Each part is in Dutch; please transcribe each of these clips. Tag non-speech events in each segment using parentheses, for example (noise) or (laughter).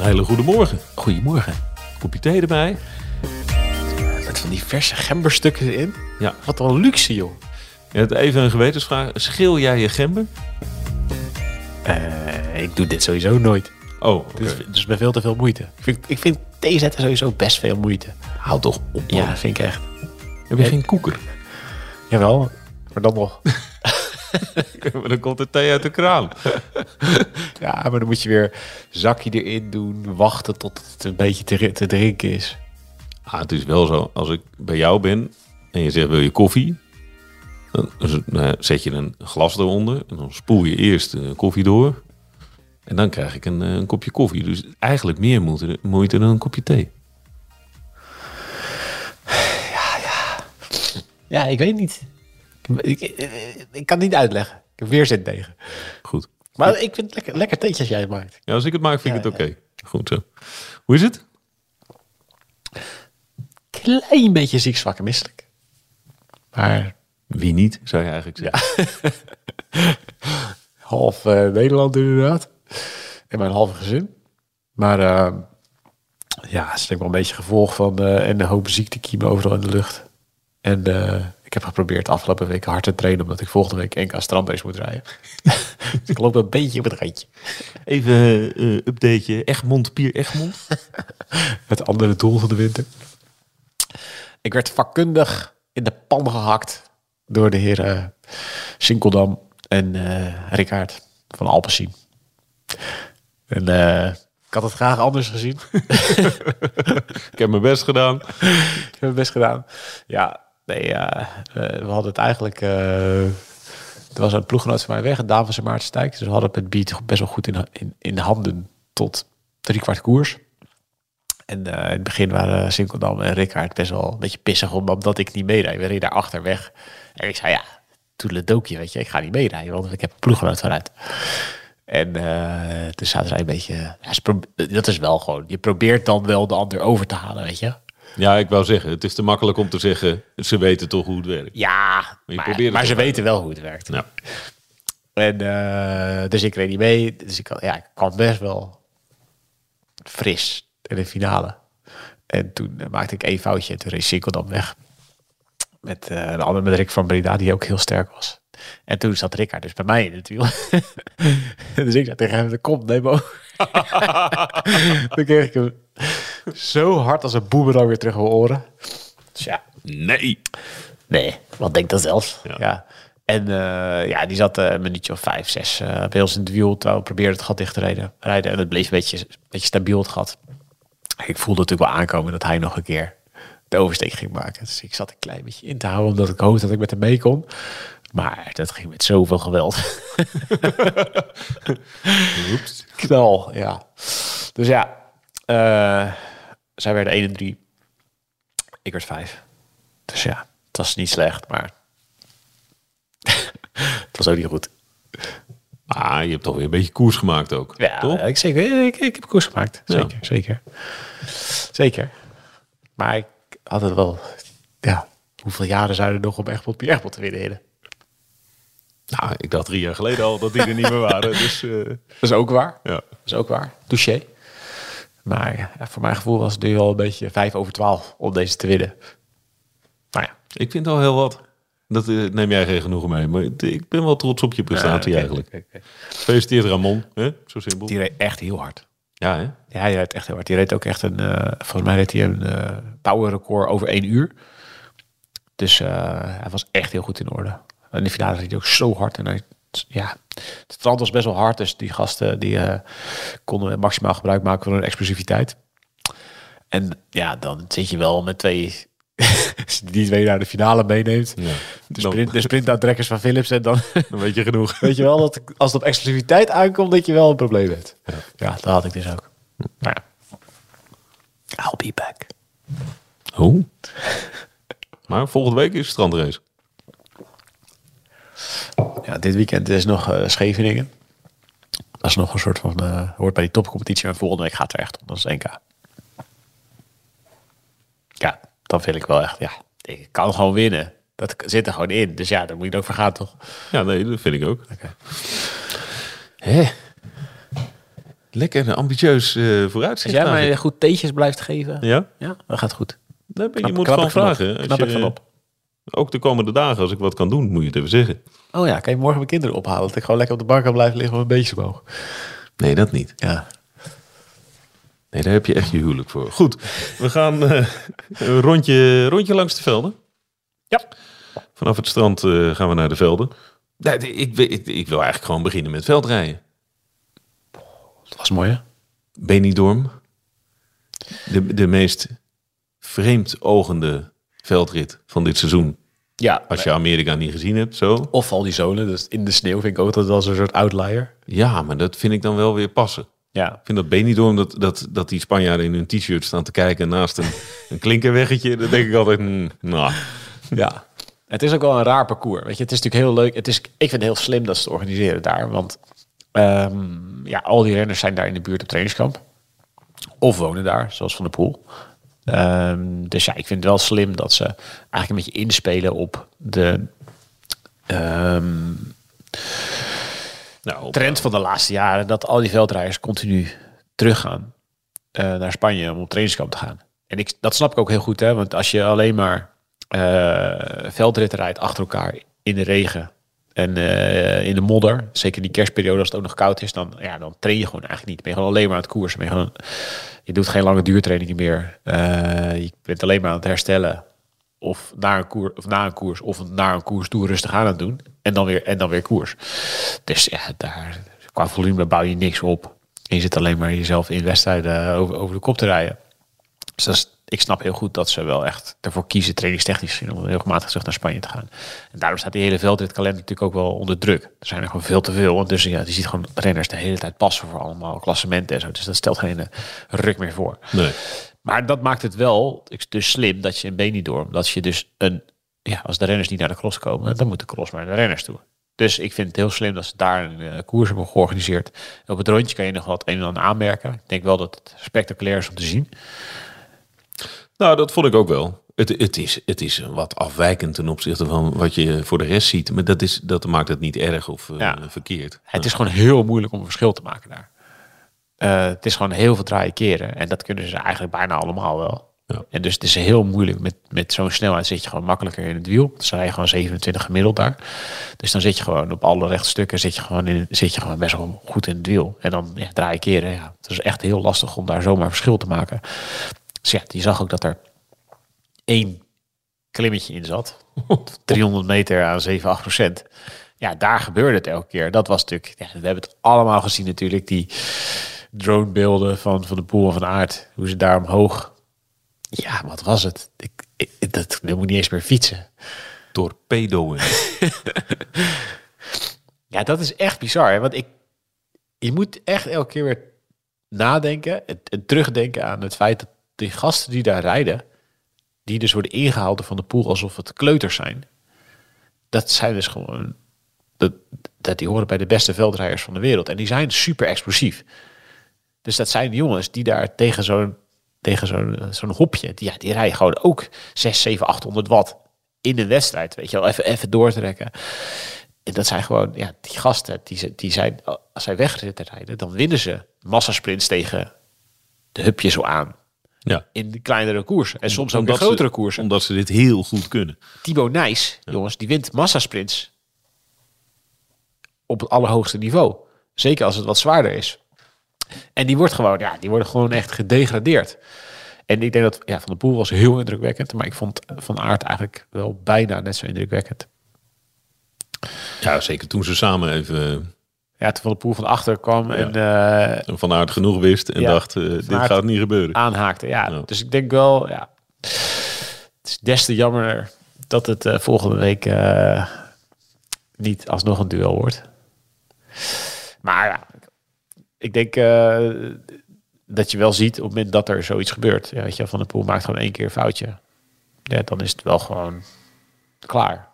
Een hele goede morgen. Goedemorgen. Kopje thee erbij. Met van die verse gemberstukken erin. Ja. Wat een luxe, joh. Je hebt even een gewetensvraag. Schil jij je gember? Eh, ik doe dit sowieso nooit. Oh. Dus, dus met veel te veel moeite. Ik vind, ik vind thee zetten sowieso best veel moeite. Houd toch op, man. Ja, vind ik echt. Heb je geen koeker? Jawel, maar dan nog. (laughs) Maar (laughs) dan komt de thee uit de kraan. (laughs) Ja, maar dan moet je weer zakje erin doen. Wachten tot het een beetje te, te drinken is. Ah, het is wel zo. Als ik bij jou ben en je zegt wil je koffie? Dan eh, zet je een glas eronder. En dan spoel je eerst de koffie door. En dan krijg ik een, eh, een kopje koffie. Dus eigenlijk meer moeite, moeite dan een kopje thee. Ja, ik weet niet. Ik, ik, ik kan het niet uitleggen. Ik heb weerzin tegen. Goed. Maar ik vind het lekker, lekker theetje als jij het maakt. Ja, als ik het maak, vind ik Ja, het oké. Goed zo. Hoe is het? Klein beetje ziek, zwak en misselijk. Maar Wie niet, zou je eigenlijk zeggen. (laughs) half eh, Nederland inderdaad. En mijn halve gezin. Maar eh, ja, het is denk ik wel een beetje gevolg van eh, en een hoop ziektekiemen overal in de lucht. En eh, ik heb geprobeerd de afgelopen week hard te trainen, omdat ik volgende week NK strandrace moet rijden. (laughs) dus ik loop een beetje op het randje. Even uh, updateje. Egmond, Pier Egmond. (laughs) Het andere doel van de winter. Ik werd vakkundig in de pan gehakt door de heren Sinkeldam en eh Rickaard van Alpecin. En eh, ik had het graag anders gezien. (laughs) ik heb mijn best gedaan. Ik heb het best gedaan. Ja, eh, we hadden het eigenlijk... eh er was een ploeggenoot van mij weg, een van Maarten Stijk. Dus we hadden het Beat best wel goed in, in, in de handen tot drie kwart koers. En eh, in het begin waren Sinkeldam en Rickaard best wel een beetje pissig om- omdat ik niet meerijd. We reden daar achter weg. En ik zei, ja, toedeledookje, weet je. Ik ga niet meerijden, want ik heb een ploeggenoot vanuit. En eh, toen zaten zij een beetje... Dat is wel gewoon... Je probeert dan wel de ander over te halen, weet je. Ja, ik wou zeggen, het is te makkelijk om te zeggen, ze weten toch hoe het werkt. Ja, maar, ze weten wel hoe het werkt. Ja. En eh, dus ik reed niet mee. Dus ik, ja, ik kwam best wel fris in de finale. En toen eh, maakte ik één foutje en toen reed dan weg. Met eh een ander met Rick van Breda, die ook heel sterk was. En toen zat Rickard dus bij mij in het wiel. (laughs) dus ik zei tegen hem, de kom, neem over. toen kreeg ik hem zo hard als een boemerang weer terug in mijn oren. Dus ja, Nee. Nee, wat denk dat zelf? Ja. Ja. En eh, ja, die zat eh, een minuutje of vijf, zes eh bij ons in het wiel. Terwijl we probeerden het gat dicht te rijden. rijden en het bleef een beetje, een beetje stabiel, het gat. Ik voelde natuurlijk wel aankomen dat hij nog een keer de oversteek ging maken. Dus ik zat een klein beetje in te houden, omdat ik hoopte dat ik met hem mee kon. Maar dat ging met zoveel geweld. Oeps. (laughs) (laughs) Knal, ja. Dus ja, eh, zij werden 1 en 3. Ik werd 5. Dus ja, het was niet slecht, maar (laughs) het was ook niet goed. Ah, je hebt toch weer een beetje koers gemaakt ook. Ja, toch? ik, zeker, ik, ik heb koers gemaakt. Ja. Zeker, zeker. Zeker. Maar ik had het wel... Ja, hoeveel jaren zouden er nog om Egmond Pier Egmond te winnen? Hidden? Nou, ik dacht drie jaar geleden al dat die er niet meer waren. Dus eh, Dat is ook waar. ja. Dat is ook waar. Touché. Maar ja, voor mijn gevoel was het nu al een beetje 5 over 12 om deze te winnen. Maar ja, Ik vind al heel wat. Dat eh, neem jij geen genoegen mee. Maar ik ben wel trots op je prestatie oké, eigenlijk. Gefeliciteerd Ramon. Hè? Zo simpel. Die reed echt heel hard. Ja, hè? Ja, hij reed echt heel hard. Die reed ook echt een, eh, volgens mij reed hij een eh power record over één uur. Dus eh, hij was echt heel goed in orde. En de finale reed hij ook zo hard. En hij, ja, het strand was best wel hard. Dus die gasten die eh, konden maximaal gebruik maken van hun explosiviteit. En ja, dan zit je wel met twee (laughs) die twee naar de finale meeneemt. Ja. De, sprint, de van Philips. En dan (laughs) Dan weet je genoeg. weet je wel dat als het op exclusiviteit aankomt, dat je wel een probleem hebt. Ja, dat had ik dus ook. Maar ja. I'll be back. Oh. Maar volgende week is het strandrace. Ja, dit weekend is nog eh, Scheveningen. Dat is nog een soort van, eh, hoort bij die topcompetitie. Maar volgende week gaat er echt om. Dat is NK. Ja, dan vind ik wel echt, ja, ik kan gewoon winnen. Dat zit er gewoon in. Dus ja, daar moet je het over gaan, toch? Ja, nee, dat vind ik ook. Hè? Lekker ambitieus eh Als vooruitzicht. jij mij goed theetjes blijft geven, ja, Ja? dat gaat goed. Knap- je moet knap gewoon ik van vragen. Als Knap je, ik van op. Ook de komende dagen, als ik wat kan doen, moet je het even zeggen. Oh ja, kan je morgen mijn kinderen ophalen? Dat ik gewoon lekker op de bank kan blijven liggen met een beetje omhoog. Nee, dat niet. Ja. Nee, daar heb je echt je huwelijk voor. Goed, we gaan eh, een rondje, rondje langs de velden. Ja. Vanaf het strand eh, gaan we naar de velden. Nee, ik, ik, ik, ik wil eigenlijk gewoon beginnen met veldrijden. Dat was mooi, hè? Benidorm. De, de meest vreemd ogende veldrit van dit seizoen. Ja, Als je Amerika niet gezien hebt, zo. Of al die zolen, dus in de sneeuw vind ik ook dat dat een soort outlier. Ja, maar dat vind ik dan wel weer passen. Ja, Ik vind dat Benidorm, dat, dat, dat die Spanjaarden in hun t-shirt staan te kijken naast een, (laughs) een klinkerweggetje. Dan denk ik altijd, hmm, nou, ja. Het is ook wel een raar parcours. Weet je, het is natuurlijk heel leuk. Het is, ik vind het heel slim dat ze het organiseren daar. Want ehm, ja, al die renners zijn daar in de buurt op trainingskamp. Of wonen daar, zoals Van der Poel. Ehm, dus ja, ik vind het wel slim dat ze eigenlijk een beetje inspelen op de ehm, nou op- trend van de laatste jaren. Dat al die veldrijders continu teruggaan eh, naar Spanje om op trainingskamp te gaan. En ik, dat snap ik ook heel goed, hè? want als je alleen maar eh veldritten rijdt achter elkaar in de regen en eh, in de modder, zeker die kerstperiode als het ook nog koud is, dan, ja, dan train je gewoon eigenlijk niet. Ben je gewoon alleen maar aan het koersen. Ben je, je doet geen lange duurtrainingen meer. Eh, je bent alleen maar aan het herstellen. Of na een koers, of na een koers, of na een koers toe rustig aan het doen. En dan weer, en dan weer koers. Dus ja, daar, qua volume bouw je niks op. En je zit alleen maar jezelf in wedstrijden over, over de kop te rijden. Dus dat is, ik snap heel goed dat ze wel echt ervoor kiezen, trainingstechnisch gezien, om regelmatig terug naar Spanje te gaan. En daarom staat die hele veldritkalender natuurlijk ook wel onder druk. Er zijn er gewoon veel te veel. Dus ja, je ziet gewoon renners de hele tijd passen voor allemaal klassementen en zo. Dus dat stelt geen eh, ruk meer voor. nee. Maar dat maakt het wel dus slim dat je in Benidorm, dat je dus een, ja, als de renners niet naar de cross komen, dan moet de cross maar naar de renners toe. Dus ik vind het heel slim dat ze daar een eh, koers hebben georganiseerd. Op het rondje kan je nog wat een en ander aanmerken. Ik denk wel dat het spectaculair is om te zien. Nou, dat vond ik ook wel. Het, het, is, het is wat afwijkend ten opzichte van wat je voor de rest ziet. Maar dat, is, dat maakt het niet erg of eh, verkeerd. Het is gewoon heel moeilijk om een verschil te maken daar. Eh, het is gewoon heel veel draaien keren. En dat kunnen ze eigenlijk bijna allemaal wel. Ja. En dus het is heel moeilijk. Met, met zo'n snelheid zit je gewoon makkelijker in het wiel. Ze rijden gewoon 27 gemiddeld daar. Dus dan zit je gewoon op alle rechtstukken zit je gewoon, in, zit je gewoon best wel goed in het wiel. En dan ja, draai je keren. Ja, het is echt heel lastig om daar zomaar verschil te maken. Dus ja, je zag ook dat er één klimmetje in zat. (laughs) 300 meter aan 7, 8 procent. Ja, daar gebeurde het elke keer. Dat was natuurlijk, ja, we hebben het allemaal gezien natuurlijk, die dronebeelden van, van de Poel en van Aard. Hoe ze daar omhoog. Ja, wat was het? Ik, ik, dat, ik moet niet eens meer fietsen. Torpedoen. (laughs) Ja, dat is echt bizar. Hè? Want ik, je moet echt elke keer weer nadenken en, en terugdenken aan het feit dat die gasten die daar rijden, die dus worden ingehaald van de pool alsof het kleuters zijn, dat zijn dus gewoon, dat, dat die horen bij de beste veldrijders van de wereld. En die zijn super explosief. Dus dat zijn jongens die daar tegen zo'n tegen zo'n zo'n hopje, die, ja, die rijden gewoon ook 6, 7, 800 watt in een wedstrijd. Weet je wel, even, even doortrekken. En dat zijn gewoon, ja, die gasten, die, die zijn, als zij wegritten rijden, dan winnen ze massasprints tegen de hupjes zo aan. Ja. In de kleinere koersen. En soms ook in Omdat ze- grotere koersen. Omdat ze dit heel goed kunnen. Thibaut Nijs, jongens, die wint massasprints op het allerhoogste niveau. Zeker als het wat zwaarder is. En die wordt gewoon, ja, die worden gewoon echt gedegradeerd. En ik denk dat, ja, Van der Poel was heel indrukwekkend. Maar ik vond Van Aert eigenlijk wel bijna net zo indrukwekkend. Ja, zeker toen ze samen even Ja, toen Van der Poel van achter kwam en eh, van aard genoeg wist en dacht, eh, dit gaat niet gebeuren. aanhaakte. Ja, dus ik denk wel, ja. is des te jammer dat het eh, volgende week niet alsnog een duel wordt. Maar ja, ik denk dat je wel ziet op het moment dat er zoiets gebeurt. Ja, weet je, Van de Poel maakt gewoon één keer een foutje. Ja, dan is het wel gewoon klaar.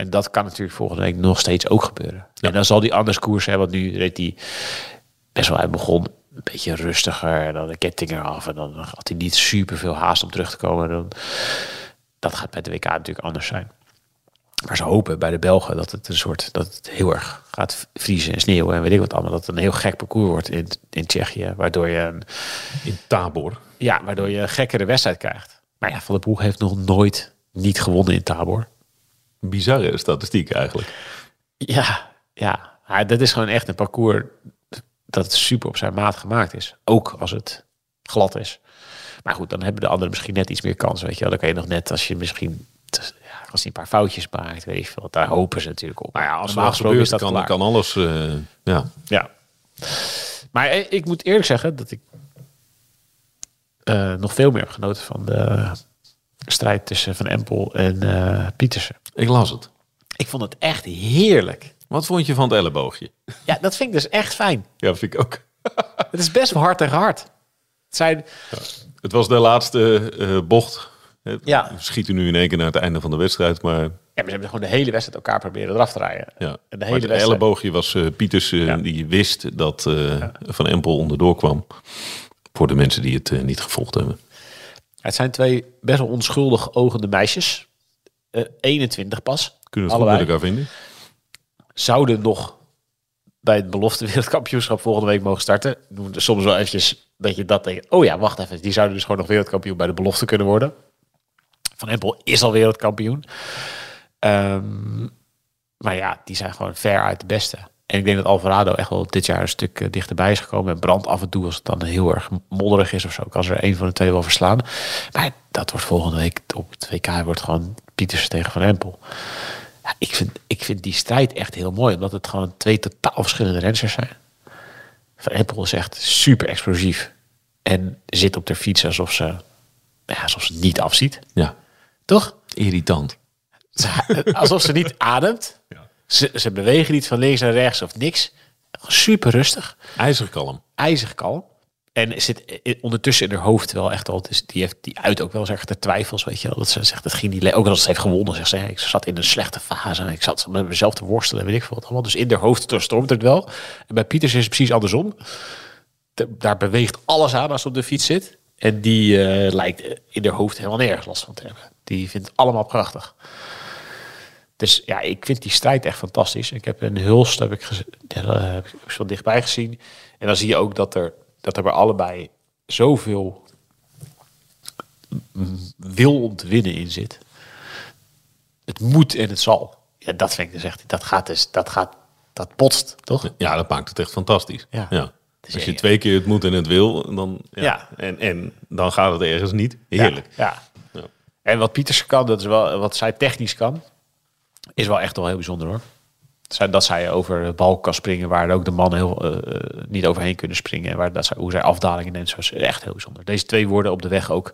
En dat kan natuurlijk volgende week nog steeds ook gebeuren. En dan zal die anders koers hebben, want nu reed hij best wel, hij begon een beetje rustiger. En dan de ketting af. En dan had hij niet super veel haast om terug te komen. Dan, dat gaat bij de WK natuurlijk anders zijn. Maar ze hopen bij de Belgen dat het een soort dat het heel erg gaat vriezen en sneeuwen en weet ik wat allemaal. Dat het een heel gek parcours wordt in, in Tsjechië. Waardoor je, een, In Tabor. ja, waardoor je een gekkere wedstrijd krijgt. Maar ja, Van der Poel heeft nog nooit niet gewonnen in Tabor. Bizarre statistiek eigenlijk. Ja, ja. Dat is gewoon echt een parcours dat super op zijn maat gemaakt is. Ook als het glad is. Maar goed, dan hebben de anderen misschien net iets meer kans. Weet je wel. Dan kan je nog net als je misschien... Ja, als hij een paar foutjes maakt, weet je veel. Daar hopen ze natuurlijk op. Maar ja, als gesproken gesproken is dat kan, klaar. kan alles. eh, ja. Ja. Maar eh, ik moet eerlijk zeggen dat ik eh, nog veel meer heb genoten van de strijd tussen Van Empel en eh, Pietersen. Ik las het. Ik vond het echt heerlijk. Wat vond je van het elleboogje? Ja, dat vind ik dus echt fijn. (laughs) Ja, dat vind ik ook. Het is best wel hard tegen hard. Het zijn, Het was de laatste eh, bocht. Het- Ja. We schieten nu in één keer naar het einde van de wedstrijd. Maar ja, maar ze hebben gewoon de hele wedstrijd elkaar proberen eraf te rijden. ja. En de maar hele het wedstrijd. elleboogje was Pieters Ja. die wist dat eh, Van Empel onderdoor kwam. Voor de mensen die het niet gevolgd hebben. Het zijn twee best wel onschuldig ogende meisjes. Eh 21 pas. Kunnen we het goed met elkaar vinden? zouden nog bij het belofte wereldkampioenschap volgende week mogen starten. Doen we soms wel eventjes een beetje dat denken. Oh ja, wacht even. Die zouden dus gewoon nog wereldkampioen bij de belofte kunnen worden. Van Empel is al wereldkampioen. Ehm, maar ja, die zijn gewoon ver uit de beste. En ik denk dat Alvarado echt wel dit jaar een stuk eh, dichterbij is gekomen. En brandt af en toe als het dan heel erg modderig is of zo. Kan ze er een van de twee wel verslaan. Maar dat wordt volgende week op het WK wordt gewoon Pieters tegen Van Empel. Ja, ik, vind, ik vind die strijd echt heel mooi. Omdat het gewoon twee totaal verschillende renners zijn. Van Empel is echt super explosief. En zit op de fiets alsof ze, ja, alsof ze niet afziet. Ja, Toch? irritant. (laughs) Alsof ze niet ademt. Ze, ze bewegen niet van links naar rechts of niks. Super rustig. IJzerkalm. ijzig kalm. En zit i- ondertussen in haar hoofd wel echt al. Dus die, heeft, die uit ook wel zeg, de twijfels, weet je wel. Dat ze zegt, het ging niet Ook als ze heeft gewonnen, zegt ze. "Ja, Ik zat in een slechte fase. En ik zat met mezelf te worstelen, weet ik veel wat allemaal. Dus in haar hoofd stormt het wel. En bij Pieters is het precies andersom. De- daar beweegt alles aan als ze op de fiets zit. En die eh, lijkt in haar hoofd helemaal nergens last van te hebben. Die vindt het allemaal prachtig. Dus ja, ik vind die strijd echt fantastisch. Ik heb een hulst heb ik, dat heb ik zo dichtbij gezien. En dan zie je ook dat er, dat er bij allebei zoveel wil om te winnen in zit. Het moet en het zal. Ja, dat vind ik dus echt, dat gaat dus, dat gaat, dat botst, toch? Ja, dat maakt het echt fantastisch. Ja. Ja. is Als je twee keer het moet en het wil, dan, ja. Ja. En, en dan gaat het ergens niet. Heerlijk. Ja. ja. Ja. En wat Pieters kan, dat is wel wat zij technisch kan, is wel echt wel heel bijzonder hoor. Dat zij over de balk kan springen waar ook de mannen heel, eh, eh, niet overheen kunnen springen. En waar, dat zij, hoe zij afdalingen neemt, is echt heel bijzonder. Deze twee worden op de weg ook.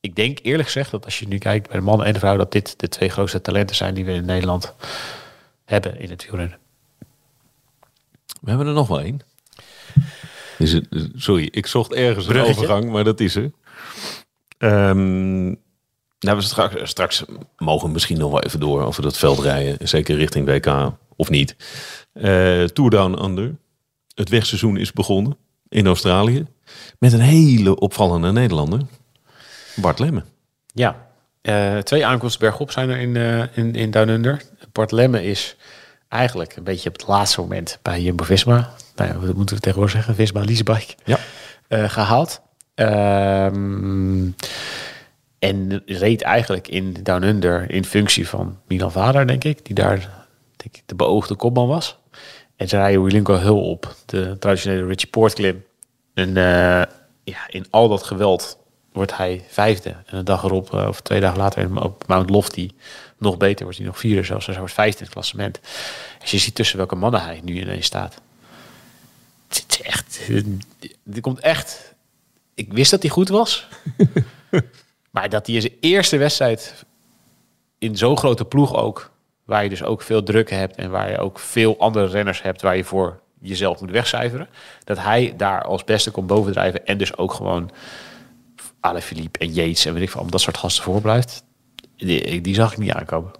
Ik denk eerlijk gezegd dat als je nu kijkt bij de man en de vrouw, dat dit de twee grootste talenten zijn die we in Nederland hebben in het wielrennen. We hebben er nog wel één. Is het, sorry, ik zocht ergens een overgang, maar dat is er. Ehm, nou, we straks, straks mogen we misschien nog wel even door over dat veld rijden. Zeker richting WK of niet. Eh Tour Down Under. Het wegseizoen is begonnen in Australië. Met een hele opvallende Nederlander. Bart Lemme. Ja, eh, twee aankomsten bergop zijn er in, eh, in, in Down Under. Bart Lemme is eigenlijk een beetje op het laatste moment bij Jumbo-Visma. Nou ja, wat moeten we tegenwoordig zeggen? Visma Leasebike. Ja. eh, gehaald. Ehm, en reed eigenlijk in Down Under in functie van Milan Vader, denk ik. Die daar de beoogde kopman was. En ze rijden Wilinko Hill op, de traditionele Richie Poort klim. En eh, ja, in al dat geweld wordt hij vijfde. En een dag erop, eh, of twee dagen later, op Mount Lofty, nog beter, wordt hij nog vierde zelfs. Dus hij wordt vijfde in het klassement. Als je ziet tussen welke mannen hij nu ineens staat. Het echt... Er komt echt... Ik wist dat hij goed was. (laughs) Maar dat hij in zijn eerste wedstrijd in zo'n grote ploeg ook, waar je dus ook veel druk hebt en waar je ook veel andere renners hebt waar je voor jezelf moet wegcijferen, dat hij daar als beste komt bovendrijven en dus ook gewoon Ale Philippe en Yates en weet ik veel, om dat soort gasten voorblijft. Die, die zag ik niet aankomen.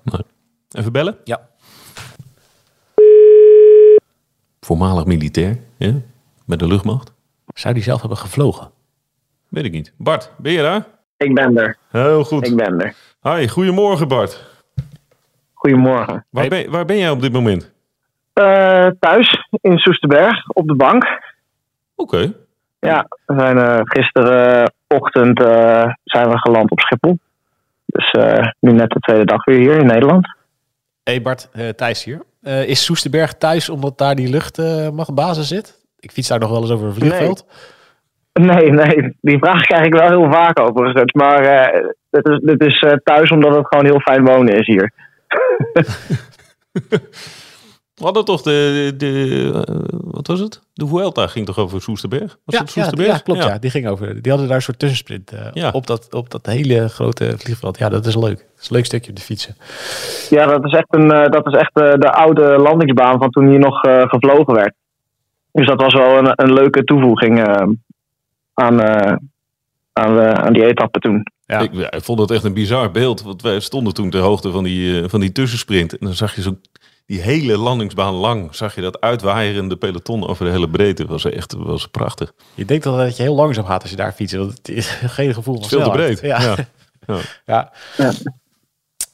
Even bellen? Ja. Voormalig militair, ja? Met de luchtmacht? Zou die zelf hebben gevlogen? Weet ik niet. Bart, ben je daar? Ik ben er. Heel goed. Ik ben er. Hi, goedemorgen Bart. Goedemorgen. Waar, ben, waar ben jij op dit moment? Eh, thuis in Soesterberg op de bank. Oké. Ja, we zijn eh, gisterenochtend eh, zijn we geland op Schiphol. Dus eh, nu net de tweede dag weer hier in Nederland. Hey Bart, eh, Thijs hier. Eh, is Soesterberg thuis omdat daar die luchtmachtbasis zit? Ik fiets daar nog wel eens over een vliegveld. Nee, nee, die vraag krijg ik wel heel vaak overigens. Maar eh dit is, dit is eh, thuis omdat het gewoon heel fijn wonen is hier. (laughs) We hadden toch de, de eh, wat was het? De Vuelta ging toch over Soesterberg? Was Ja, het Soesterberg? ja, klopt. Ja. die ging over. Die hadden daar een soort tussensprint eh, Ja. op, dat, op dat hele grote vliegveld. Ja, dat is leuk. Dat is een leuk stukje op de fietsen. Ja, dat is echt, een, eh, dat is echt eh, de oude landingsbaan van toen hier nog eh, gevlogen werd. Dus dat was wel een, een leuke toevoeging eh, aan, eh, aan, de- aan die etappe toen. Ja. Ik, ja, ik vond het echt een bizar beeld. Want wij stonden toen ter hoogte van die, eh, van die tussensprint. En dan zag je zo die hele landingsbaan lang. Zag je dat uitwaaierende peloton over de hele breedte. Dat was echt was prachtig. Je denkt altijd dat je heel langzaam gaat als je daar fietst. Want het is (laughs) geen gevoel van veel te breed. Ja. Ja. (laughs) Ja. Ja.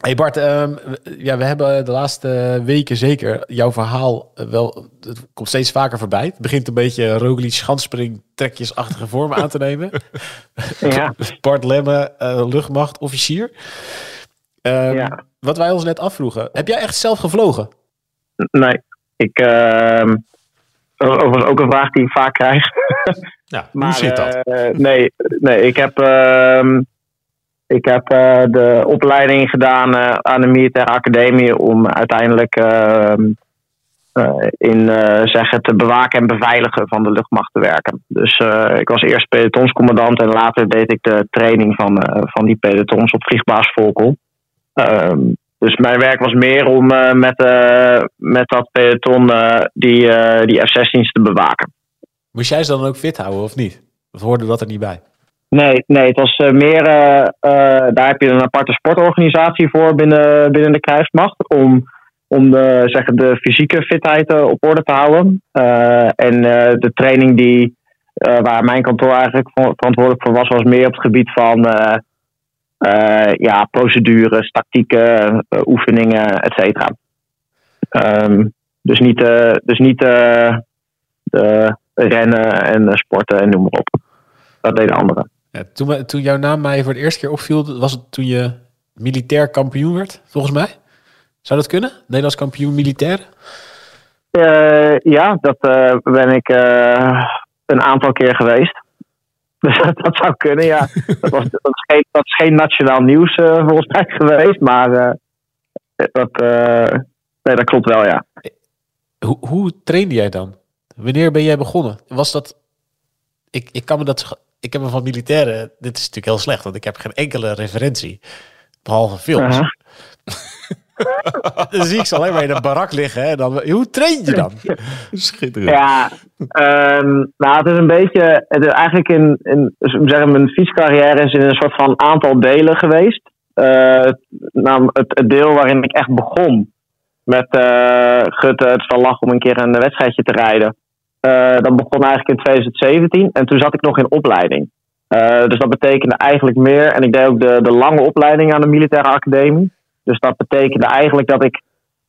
Hey Bart, ehm, we- ja, we hebben de laatste weken zeker jouw verhaal eh, wel. Het komt steeds vaker voorbij. Het begint een beetje Roglic schanspring trekjesachtige vorm aan te nemen. (laughs) Ja, (laughs) Bart Lemme, eh, luchtmacht, officier. Ehm, Ja. Wat wij ons net afvroegen. Heb jij echt zelf gevlogen? nee. Ik, overigens ook een vraag die ik vaak krijg. Ja, (laughs) Maar, hoe zit dat? eh, nee, nee, ik heb, ik heb eh, de opleiding gedaan eh, aan de militaire academie om uiteindelijk ehm, eh, in zeggen te bewaken en beveiligen van de luchtmacht te werken. Dus ik was eerst pelotonscommandant en later deed ik de training van, van die pelotons op vliegbaas Volkel. Ehm, dus mijn werk was meer om met, met dat peloton die, die F-16's te bewaken. Moest jij ze dan ook fit houden of niet? Of hoorde dat er niet bij? Nee, nee, het was eh, meer. eh, eh, daar heb je een aparte sportorganisatie voor binnen, binnen de krijgsmacht. Om, om de, zeggen, de fysieke fitheid op orde te houden. En de training die, waar mijn kantoor eigenlijk verantwoordelijk voor was, was meer op het gebied van ja, procedures, tactieken, oefeningen, et cetera. Ehm, dus niet, dus niet de rennen en sporten en noem maar op. Dat deden anderen. Ja, toen, toen jouw naam mij voor de eerste keer opviel, was het toen je militair kampioen werd, volgens mij? Zou dat kunnen? Nederlands kampioen militair? Eh, ja, dat eh, ben ik eh, een aantal keer geweest. (laughs) Dus dat, dat zou kunnen, ja. Dat, was, (laughs) dat, is, geen, dat is geen nationaal nieuws volgens mij (laughs) geweest, maar dat, nee, dat klopt wel, ja. Hoe, hoe trainde jij dan? Wanneer ben jij begonnen? Was dat... Ik, ik kan me dat... Ik heb me van militairen... Dit is natuurlijk heel slecht, want ik heb geen enkele referentie. Behalve films. (laughs) Dan zie ik ze alleen maar in een barak liggen. En dan, hoe train je dan? Schitterend. Ja, ehm, nou, het is een beetje. Het is eigenlijk in, in zeggen, mijn fietscarrière is in een soort van aantal delen geweest. Eh, nou, het, het deel waarin ik echt begon met eh Gutte het van lag om een keer een wedstrijdje te rijden. Eh, dat begon eigenlijk in 2017 en toen zat ik nog in opleiding. Eh, dus dat betekende eigenlijk meer, en ik deed ook de, de lange opleiding aan de militaire academie. Dus dat betekende eigenlijk dat ik,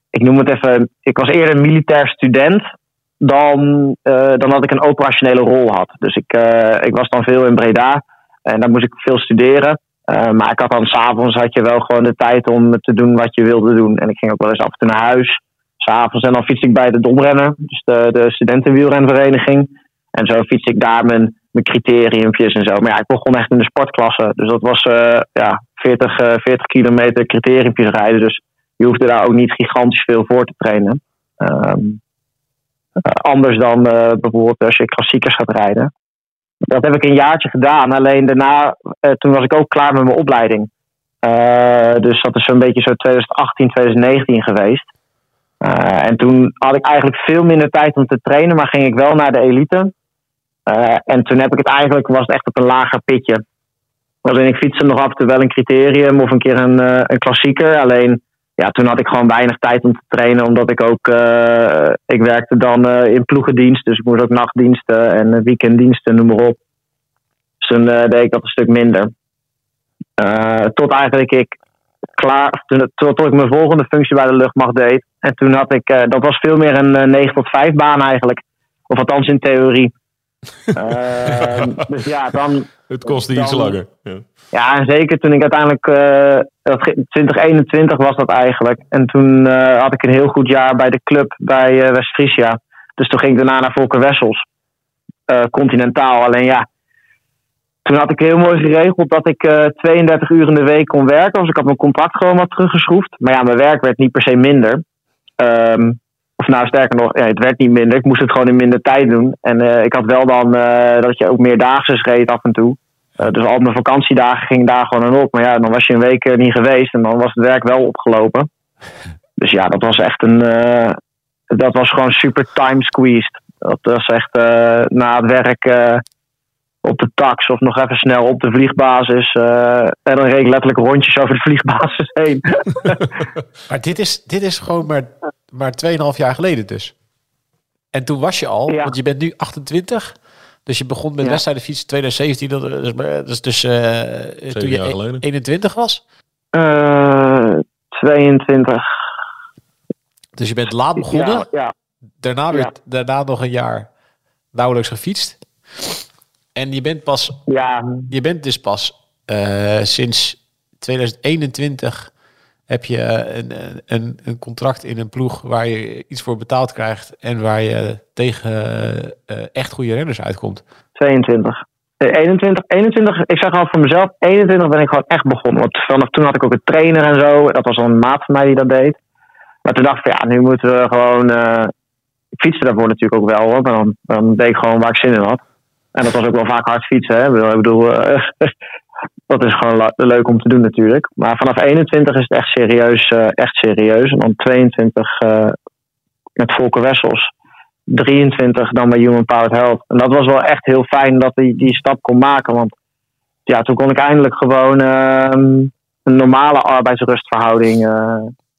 ik noem het even, ik was eerder een militair student dan, eh, dan dat ik een operationele rol had. Dus ik, ik was dan veel in Breda en daar moest ik veel studeren. Maar ik had dan s'avonds had je wel gewoon de tijd om te doen wat je wilde doen. En ik ging ook wel eens af en toe naar huis. S'avonds en dan fiets ik bij de Domrennen, dus de, de studentenwielrenvereniging. En zo fiets ik daar mijn, mijn criteriumpjes en zo. Maar ja, ik begon echt in de sportklasse. Dus dat was eh, ja, 40, eh, 40 kilometer criteriumpjes rijden. Dus je hoefde daar ook niet gigantisch veel voor te trainen. Ehm, eh, anders dan eh, bijvoorbeeld als je klassiekers gaat rijden. dat heb ik een jaartje gedaan. Alleen daarna, toen was ik ook klaar met mijn opleiding. Dus dat is zo'n beetje zo 2018, 2019 geweest. Eh, en toen had ik eigenlijk veel minder tijd om te trainen, maar ging ik wel naar de elite. Eh, en toen heb ik het eigenlijk, was het echt op een lager pitje. Alleen ik fietste nog af en toe wel een criterium of een keer een, eh, een klassieker. Alleen ja, toen had ik gewoon weinig tijd om te trainen, omdat ik ook, ik werkte dan in ploegendienst, dus ik moest ook nachtdiensten en weekenddiensten, noem maar op. Dus toen deed ik dat een stuk minder. Tot eigenlijk ik klaar, toen, tot, tot ik mijn volgende functie bij de luchtmacht deed. En toen had ik, eh, dat was veel meer een eh, 9 tot 5 baan eigenlijk. Of althans in theorie. (laughs) Ehm, dus ja, dan, Het kostte iets langer. Ja. ja, en zeker toen ik uiteindelijk, eh, dat ge- 2021 was dat eigenlijk. En toen eh, had ik een heel goed jaar bij de club bij eh West-Friesia. Dus toen ging ik daarna naar Volker Wessels, eh, continentaal. Alleen ja, toen had ik heel mooi geregeld dat ik eh 32 uur in de week kon werken. Dus ik had mijn contract gewoon wat teruggeschroefd. Maar ja, mijn werk werd niet per se minder. Ehm, of nou, sterker nog, ja, het werd niet minder. Ik moest het gewoon in minder tijd doen. En eh, ik had wel dan eh, dat je ook meer dagen reed af en toe. Eh, dus al mijn vakantiedagen gingen daar gewoon aan op. Maar ja, dan was je een week eh, niet geweest en dan was het werk wel opgelopen. Dus ja, dat was echt een. eh, dat was gewoon super time squeezed. Dat was echt eh, na het werk eh, op de tax of nog even snel op de vliegbasis. eh, en dan reed ik letterlijk rondjes over de vliegbasis (laughs) heen. (laughs) Maar dit is, dit is gewoon maar, maar 2,5 jaar geleden dus. En toen was je al, Ja. want je bent nu 28. Dus je begon met Ja. wedstrijden fietsen 2017. Dat is dat is dus eh, toen je jaar e- geleden. 21 was. Eh 22. Dus je bent laat begonnen. Ja, ja. Daarna, weer, Ja. daarna nog een jaar nauwelijks gefietst. En je bent, pas, ja, je bent dus pas eh, sinds 2021 heb je eh, een, een, een contract in een ploeg waar je iets voor betaald krijgt en waar je tegen eh, echt goede renners uitkomt. 22. Eh, 21, 21, ik zeg al voor mezelf, 21 ben ik gewoon echt begonnen. Want vanaf toen had ik ook een trainer en zo. Dat was al een maat van mij die dat deed. Maar toen dacht ik, ja, nu moeten we gewoon... eh, ik fietste daarvoor natuurlijk ook wel, hoor. Maar dan, dan deed ik gewoon waar ik zin in had. En dat was ook wel vaak hard fietsen, hè. Ik bedoel, eh, (laughs) dat is gewoon le- leuk om te doen natuurlijk. Maar vanaf 21 is het echt serieus, eh, echt serieus. En dan 22 eh, met Volker Wessels. 23 dan bij Human Powered Health. En dat was wel echt heel fijn dat hij die stap kon maken. Want ja, toen kon ik eindelijk gewoon ehm, een normale arbeidsrustverhouding.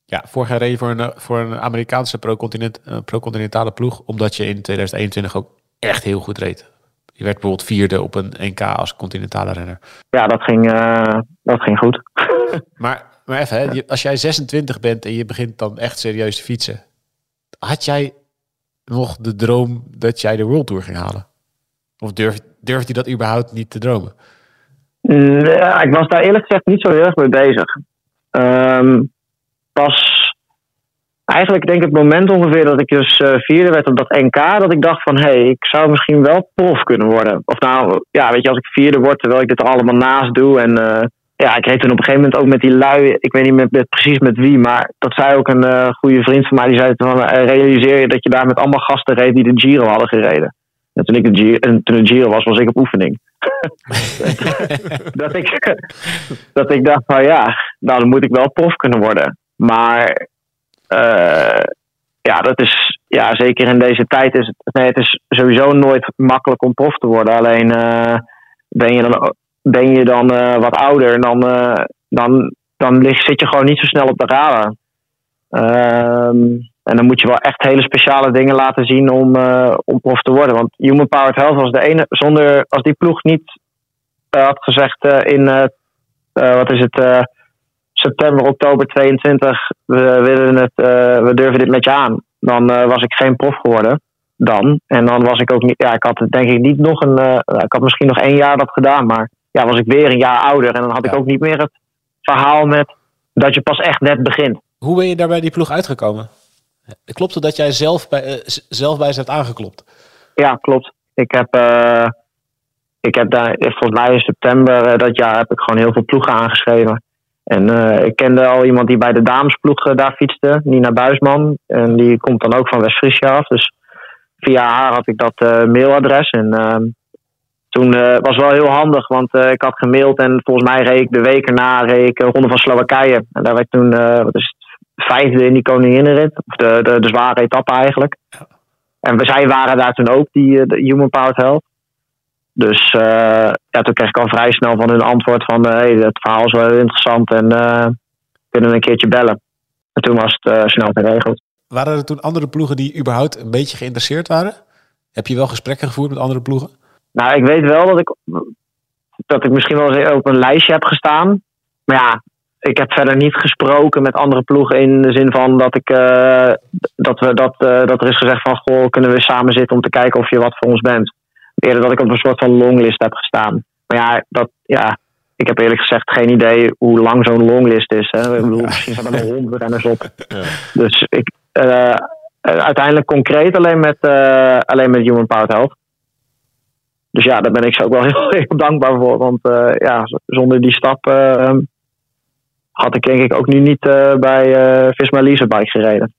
Ja, vorig jaar reed je voor een, voor een Amerikaanse pro-continent, pro-continentale ploeg, omdat je in 2021 ook echt heel goed reed. Je werd bijvoorbeeld vierde op een NK als continentale renner. ja, dat ging, eh, dat ging goed. (laughs) Maar, maar even, hè, als jij 26 bent en je begint dan echt serieus te fietsen, had jij nog de droom dat jij de World Tour ging halen? Of durf, durfde je dat überhaupt niet te dromen? Mm, ja, ik was daar eerlijk gezegd niet zo heel erg mee bezig. Ehm, pas eigenlijk denk ik het moment ongeveer dat ik dus eh, vierde werd op dat NK, dat ik dacht van hé, hey, ik zou misschien wel prof kunnen worden. Of nou, ja, weet je, als ik vierde word terwijl ik dit er allemaal naast doe. En eh, ja, ik reed toen op een gegeven moment ook met die lui, ik weet niet met, met- precies met wie, maar dat zei ook een eh, goede vriend van mij, die zei van realiseer je dat je daar met allemaal gasten reed die de Giro hadden gereden. En toen ik de Giro, en toen de Giro was, was ik op oefening. (laughs) dat, ik, dat ik dacht van ja, nou dan moet ik wel prof kunnen worden. Maar ja, dat is ja, zeker in deze tijd is het, nee, het is sowieso nooit makkelijk om prof te worden. Alleen eh, ben je dan, ben je dan eh, wat ouder, dan, eh, dan, dan zit je gewoon niet zo snel op de radar. Ehm, en dan moet je wel echt hele speciale dingen laten zien om, eh, om prof te worden. Want Human Powered Health was de ene, zonder, als die ploeg niet eh, had gezegd eh, in, eh, eh, wat is het, eh, september, oktober 22, we, willen het, eh, we durven dit met je aan. Dan eh, was ik geen prof geworden. Dan. En dan was ik ook niet, ja, ik had denk ik niet nog een, eh, ik had misschien nog één jaar dat gedaan, maar ja, was ik weer een jaar ouder. En dan had ik ook niet meer het verhaal met dat je pas echt net begint. Hoe ben je daar bij die ploeg uitgekomen? Klopt het dat jij zelf bij, zelf bij ze hebt aangeklopt? Ja, klopt. Ik heb, ik heb daar, volgens mij in september dat jaar heb ik gewoon heel veel ploegen aangeschreven. En eh, ik kende al iemand die bij de damesploeg eh, daar fietste, Nina Buisman. En die komt dan ook van West-Friesia af. Dus via haar had ik dat eh, mailadres. En ehm, toen uh, was wel heel handig, want uh, ik had gemaild en volgens mij reed ik de week erna reed ik Ronde van Slowakije. En daar werd toen, uh, wat is het, vijfde in die koninginnenrit. Of de, de, de zware etappe eigenlijk. En we, zij waren daar toen ook, die de Human Powered Health. Dus ja, toen kreeg ik al vrij snel van hun antwoord van... hey, het verhaal is wel heel interessant en kunnen we een keertje bellen. En toen was het snel geregeld. Waren er toen andere ploegen die überhaupt een beetje geïnteresseerd waren? Heb je wel gesprekken gevoerd met andere ploegen? Nou, ik weet wel dat ik, dat ik misschien wel eens op een lijstje heb gestaan. Maar ja, ik heb verder niet gesproken met andere ploegen in de zin van dat ik uh, dat we dat, uh, dat er is gezegd van goh, kunnen we samen zitten om te kijken of je wat voor ons bent. Eerder dat ik op een soort van longlist heb gestaan. Maar ja, dat, ja ik heb eerlijk gezegd geen idee hoe lang zo'n longlist is. Hè. Ik bedoel, misschien staan er wel honderd renners op. Ja. Dus ik, uh, uiteindelijk concreet alleen met, alleen met Human Powered Health dus ja, daar ben ik ze ook wel (laughs) heel, heel dankbaar voor. Want uh, ja, zonder die stap uh, had ik denk ik ook nu niet uh, bij Visma Leasebike gereden.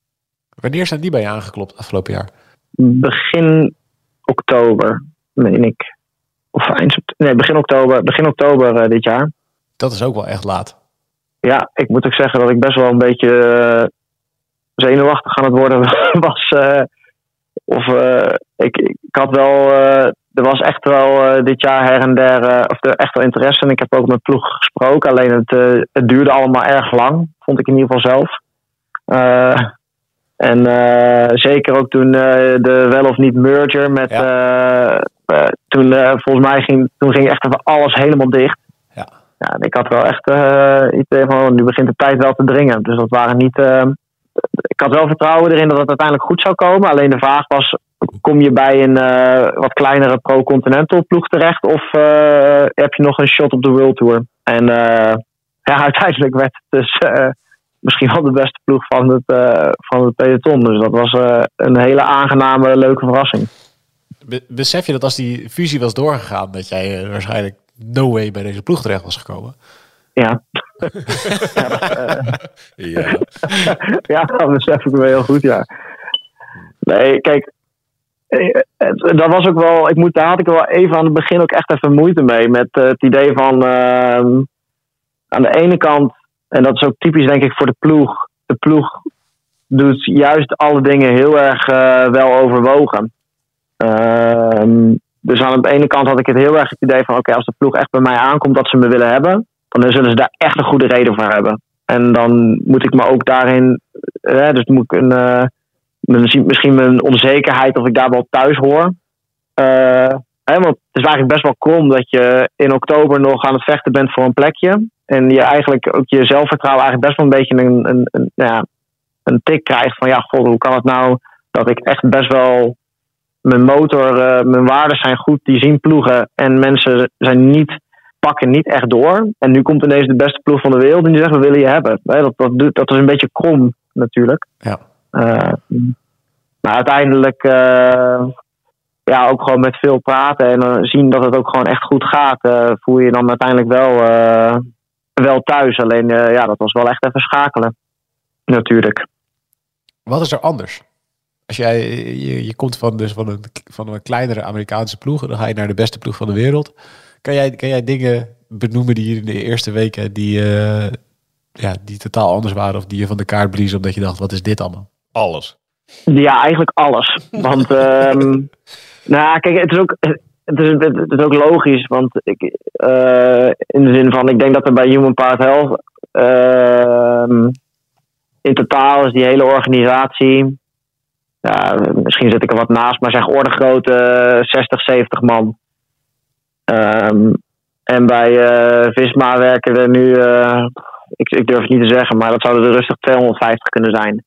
Wanneer zijn die bij je aangeklopt afgelopen jaar? Begin oktober, meen ik. Of eind, nee, begin oktober, begin oktober dit jaar. Dat is ook wel echt laat. Ja, ik moet ook zeggen dat ik best wel een beetje zenuwachtig aan het worden (laughs) was. of ik, ik had wel er was echt wel dit jaar her en der of er echt wel interesse. En ik heb ook met ploeg gesproken. Alleen het, het duurde allemaal erg lang, vond ik in ieder geval zelf. En zeker ook toen de wel of niet merger met. Ja. toen volgens mij ging, toen ging echt even alles helemaal dicht. Ja. ja ik had wel echt iets van nu begint de tijd wel te dringen. Dus dat waren niet. ik had wel vertrouwen erin dat het uiteindelijk goed zou komen. Alleen de vraag was kom je bij een uh, wat kleinere pro-continental ploeg terecht of uh, heb je nog een shot op de World Tour? En uh, ja, (laughs) uiteindelijk werd het dus misschien wel de beste ploeg van het, van het peloton. Dus dat was een hele aangename, leuke verrassing. besef je dat als die fusie was doorgegaan, dat jij waarschijnlijk no way bij deze ploeg terecht was gekomen? Ja. ja, (laughs) dat, ja. ja, dat besef ik me heel goed, ja. Nee, kijk, eh, dat was ook wel, ik moet, daar had ik wel even aan het begin ook echt even moeite mee. Met uh, het idee van uh, aan de ene kant, en dat is ook typisch denk ik voor de ploeg. De ploeg doet juist alle dingen heel erg uh, wel overwogen. Ehm, dus aan de ene kant had ik het heel erg het idee van: oké, als de ploeg echt bij mij aankomt dat ze me willen hebben, dan zullen ze daar echt een goede reden voor hebben. En dan moet ik me ook daarin, dus moet ik een misschien mijn onzekerheid of ik daar wel thuis hoor. Hè, want het is eigenlijk best wel krom dat je in oktober nog aan het vechten bent voor een plekje. En je eigenlijk ook je zelfvertrouwen eigenlijk best wel een beetje een, een, een, ja, een tik krijgt van ja, god, hoe kan het nou dat ik echt best wel mijn motor, uh, mijn waarden zijn goed, die zien ploegen en mensen zijn niet, pakken niet echt door. En nu komt ineens de beste ploeg van de wereld en die zegt we willen je hebben. Dat, dat, dat is een beetje krom natuurlijk. Ja. Uh, maar uiteindelijk, uh, ja, ook gewoon met veel praten en zien dat het ook gewoon echt goed gaat, uh, voel je dan uiteindelijk wel, wel thuis. Alleen, ja, dat was wel echt even schakelen. Natuurlijk. Wat is er anders? Als jij, je, je komt van, dus van, een, van een kleinere Amerikaanse ploeg, dan ga je naar de beste ploeg van de wereld. Kan jij, kan jij dingen benoemen die in de eerste weken die, ja, die totaal anders waren of die je van de kaart bliezen omdat je dacht, wat is dit allemaal? Alles. Ja, eigenlijk alles. Want, um, (laughs) nou kijk, het is ook, het is, het is ook logisch. Want ik, uh, in de zin van, ik denk dat er bij Human Part Health, uh, in totaal is die hele organisatie, ja, misschien zit ik er wat naast, maar zeg orde grote 60, 70 man. Um, en bij uh, Visma werken er nu, uh, ik, ik durf het niet te zeggen, maar dat zouden er rustig 250 kunnen zijn.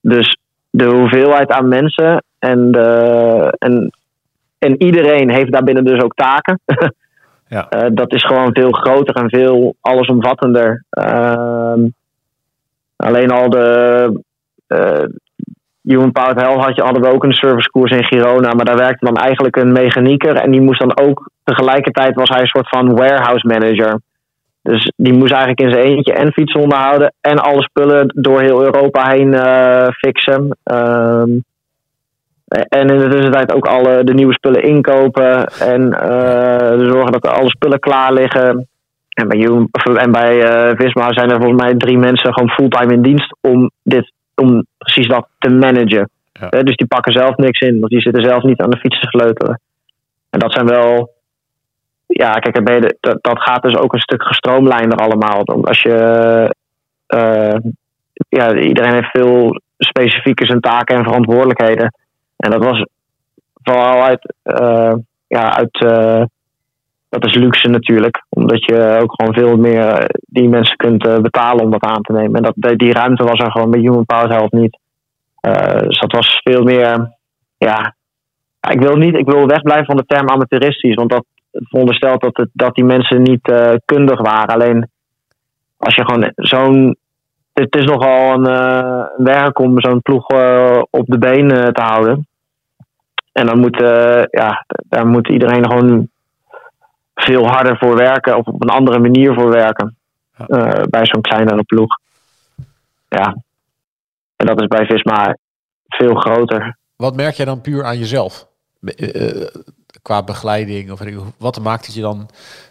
Dus de hoeveelheid aan mensen en, de, en, en iedereen heeft daarbinnen dus ook taken. (laughs) ja. Uh, dat is gewoon veel groter en veel allesomvattender. Uh, alleen al de uh, Human Powered Health had je, hadden we ook een servicekoers in Girona, maar daar werkte dan eigenlijk een mechanieker en die moest dan ook tegelijkertijd was hij een soort van warehouse manager. Dus die moest eigenlijk in zijn eentje en fietsen onderhouden en alle spullen door heel Europa heen uh, fixen. Um, En in de tussentijd ook alle de nieuwe spullen inkopen. En uh, zorgen dat alle spullen klaar liggen. En bij, Jum, en bij uh, Visma zijn er volgens mij drie mensen gewoon fulltime in dienst om, dit, om precies dat te managen. Ja. Uh, dus die pakken zelf niks in, want die zitten zelf niet aan de fiets te sleutelen. En dat zijn wel. Ja, kijk, dat, dat gaat dus ook een stuk gestroomlijnder allemaal. Als je. ja, iedereen heeft veel specifieke zijn taken en verantwoordelijkheden. En dat was vooral uit, uh, ja, uit uh, dat is luxe natuurlijk. Omdat je ook gewoon veel meer die mensen kunt betalen om dat aan te nemen. En dat, die ruimte was er gewoon bij Human Power Health niet. dus dat was veel meer, ja, ik wil, niet, ik wil wegblijven van de term amateuristisch. Want dat veronderstelt dat, het, dat die mensen niet kundig waren. Alleen als je gewoon zo'n het is nogal een uh, werk om zo'n ploeg uh, op de been uh, te houden. En dan moet, ja, daar moet iedereen gewoon veel harder voor werken of op een andere manier voor werken. Bij zo'n kleinere ploeg. Ja. En dat is bij Visma veel groter. Wat merk jij dan puur aan jezelf? qua begeleiding of wat maakt het je dan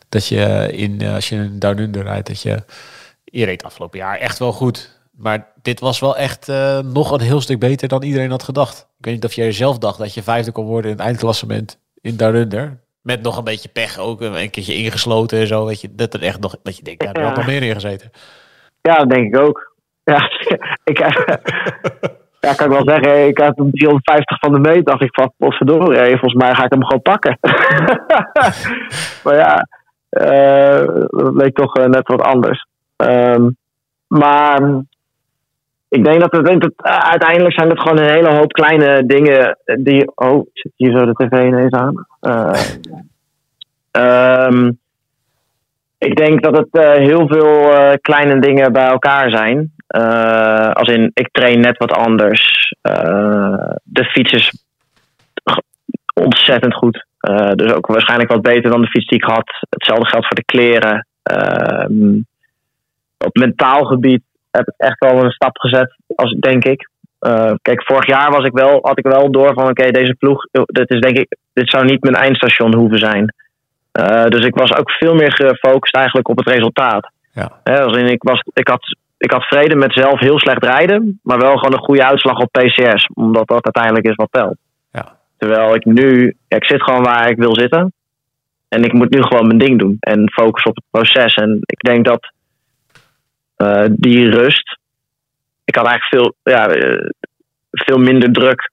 dat je in als je een Down rijdt dat je je reed afgelopen jaar echt wel goed. Maar dit was wel echt uh, nog een heel stuk beter dan iedereen had gedacht. Ik weet niet of jij zelf dacht dat je vijfde kon worden in het eindklassement in Down Under. Met nog een beetje pech ook, een keertje ingesloten en zo. Weet je, dat er echt nog, dat je denkt, ja, er had nog meer in gezeten. Ja, dat denk ik ook. Ja, (laughs) ik, (laughs) kan ik wel zeggen, ik had een 350 van de meet. Dacht ik van, potverdorie, volgens mij ga ik hem gewoon pakken. (laughs) maar ja, uh, dat leek toch net wat anders. Um, maar ik denk dat het, het, uiteindelijk zijn het gewoon een hele hoop kleine dingen die. Oh, zit hier zo de tv ineens aan? Uh, um, (laughs) ik denk dat het heel veel kleine dingen bij elkaar zijn. als in, ik train net wat anders. de fiets is ontzettend goed. dus ook waarschijnlijk wat beter dan de fiets die ik had. Hetzelfde geldt voor de kleren. Ehm, op mentaal gebied heb ik echt wel een stap gezet, als, denk ik. Uh, kijk, vorig jaar was ik wel, had ik wel door van oké, deze ploeg, dit is denk ik, dit zou niet mijn eindstation hoeven zijn. Uh, dus ik was ook veel meer gefocust eigenlijk op het resultaat. Ja. He, als in, ik, was, ik, had, ik had vrede met zelf heel slecht rijden, maar wel gewoon een goede uitslag op PCS, omdat dat uiteindelijk is wat telt. Ja. Terwijl ik nu, ja, ik zit gewoon waar ik wil zitten. En ik moet nu gewoon mijn ding doen en focussen op het proces. En ik denk dat uh, die rust. Ik had eigenlijk veel, ja, uh, veel minder druk.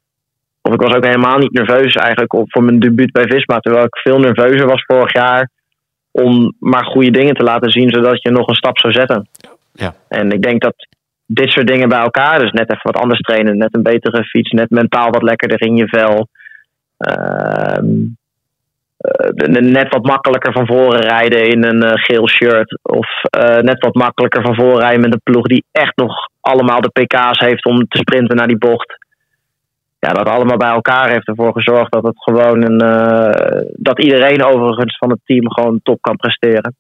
Of ik was ook helemaal niet nerveus eigenlijk voor mijn debuut bij Visma. Terwijl ik veel nerveuzer was vorig jaar. Om maar goede dingen te laten zien, zodat je nog een stap zou zetten. Ja. En ik denk dat dit soort dingen bij elkaar, dus net even wat anders trainen, net een betere fiets, net mentaal wat lekkerder in je vel. Uh, net wat makkelijker van voren rijden in een uh, geel shirt. Of uh, net wat makkelijker van voren rijden met een ploeg die echt nog allemaal de pk's heeft om te sprinten naar die bocht. Ja, dat allemaal bij elkaar heeft ervoor gezorgd dat het gewoon een. dat iedereen overigens van het team gewoon top kan presteren.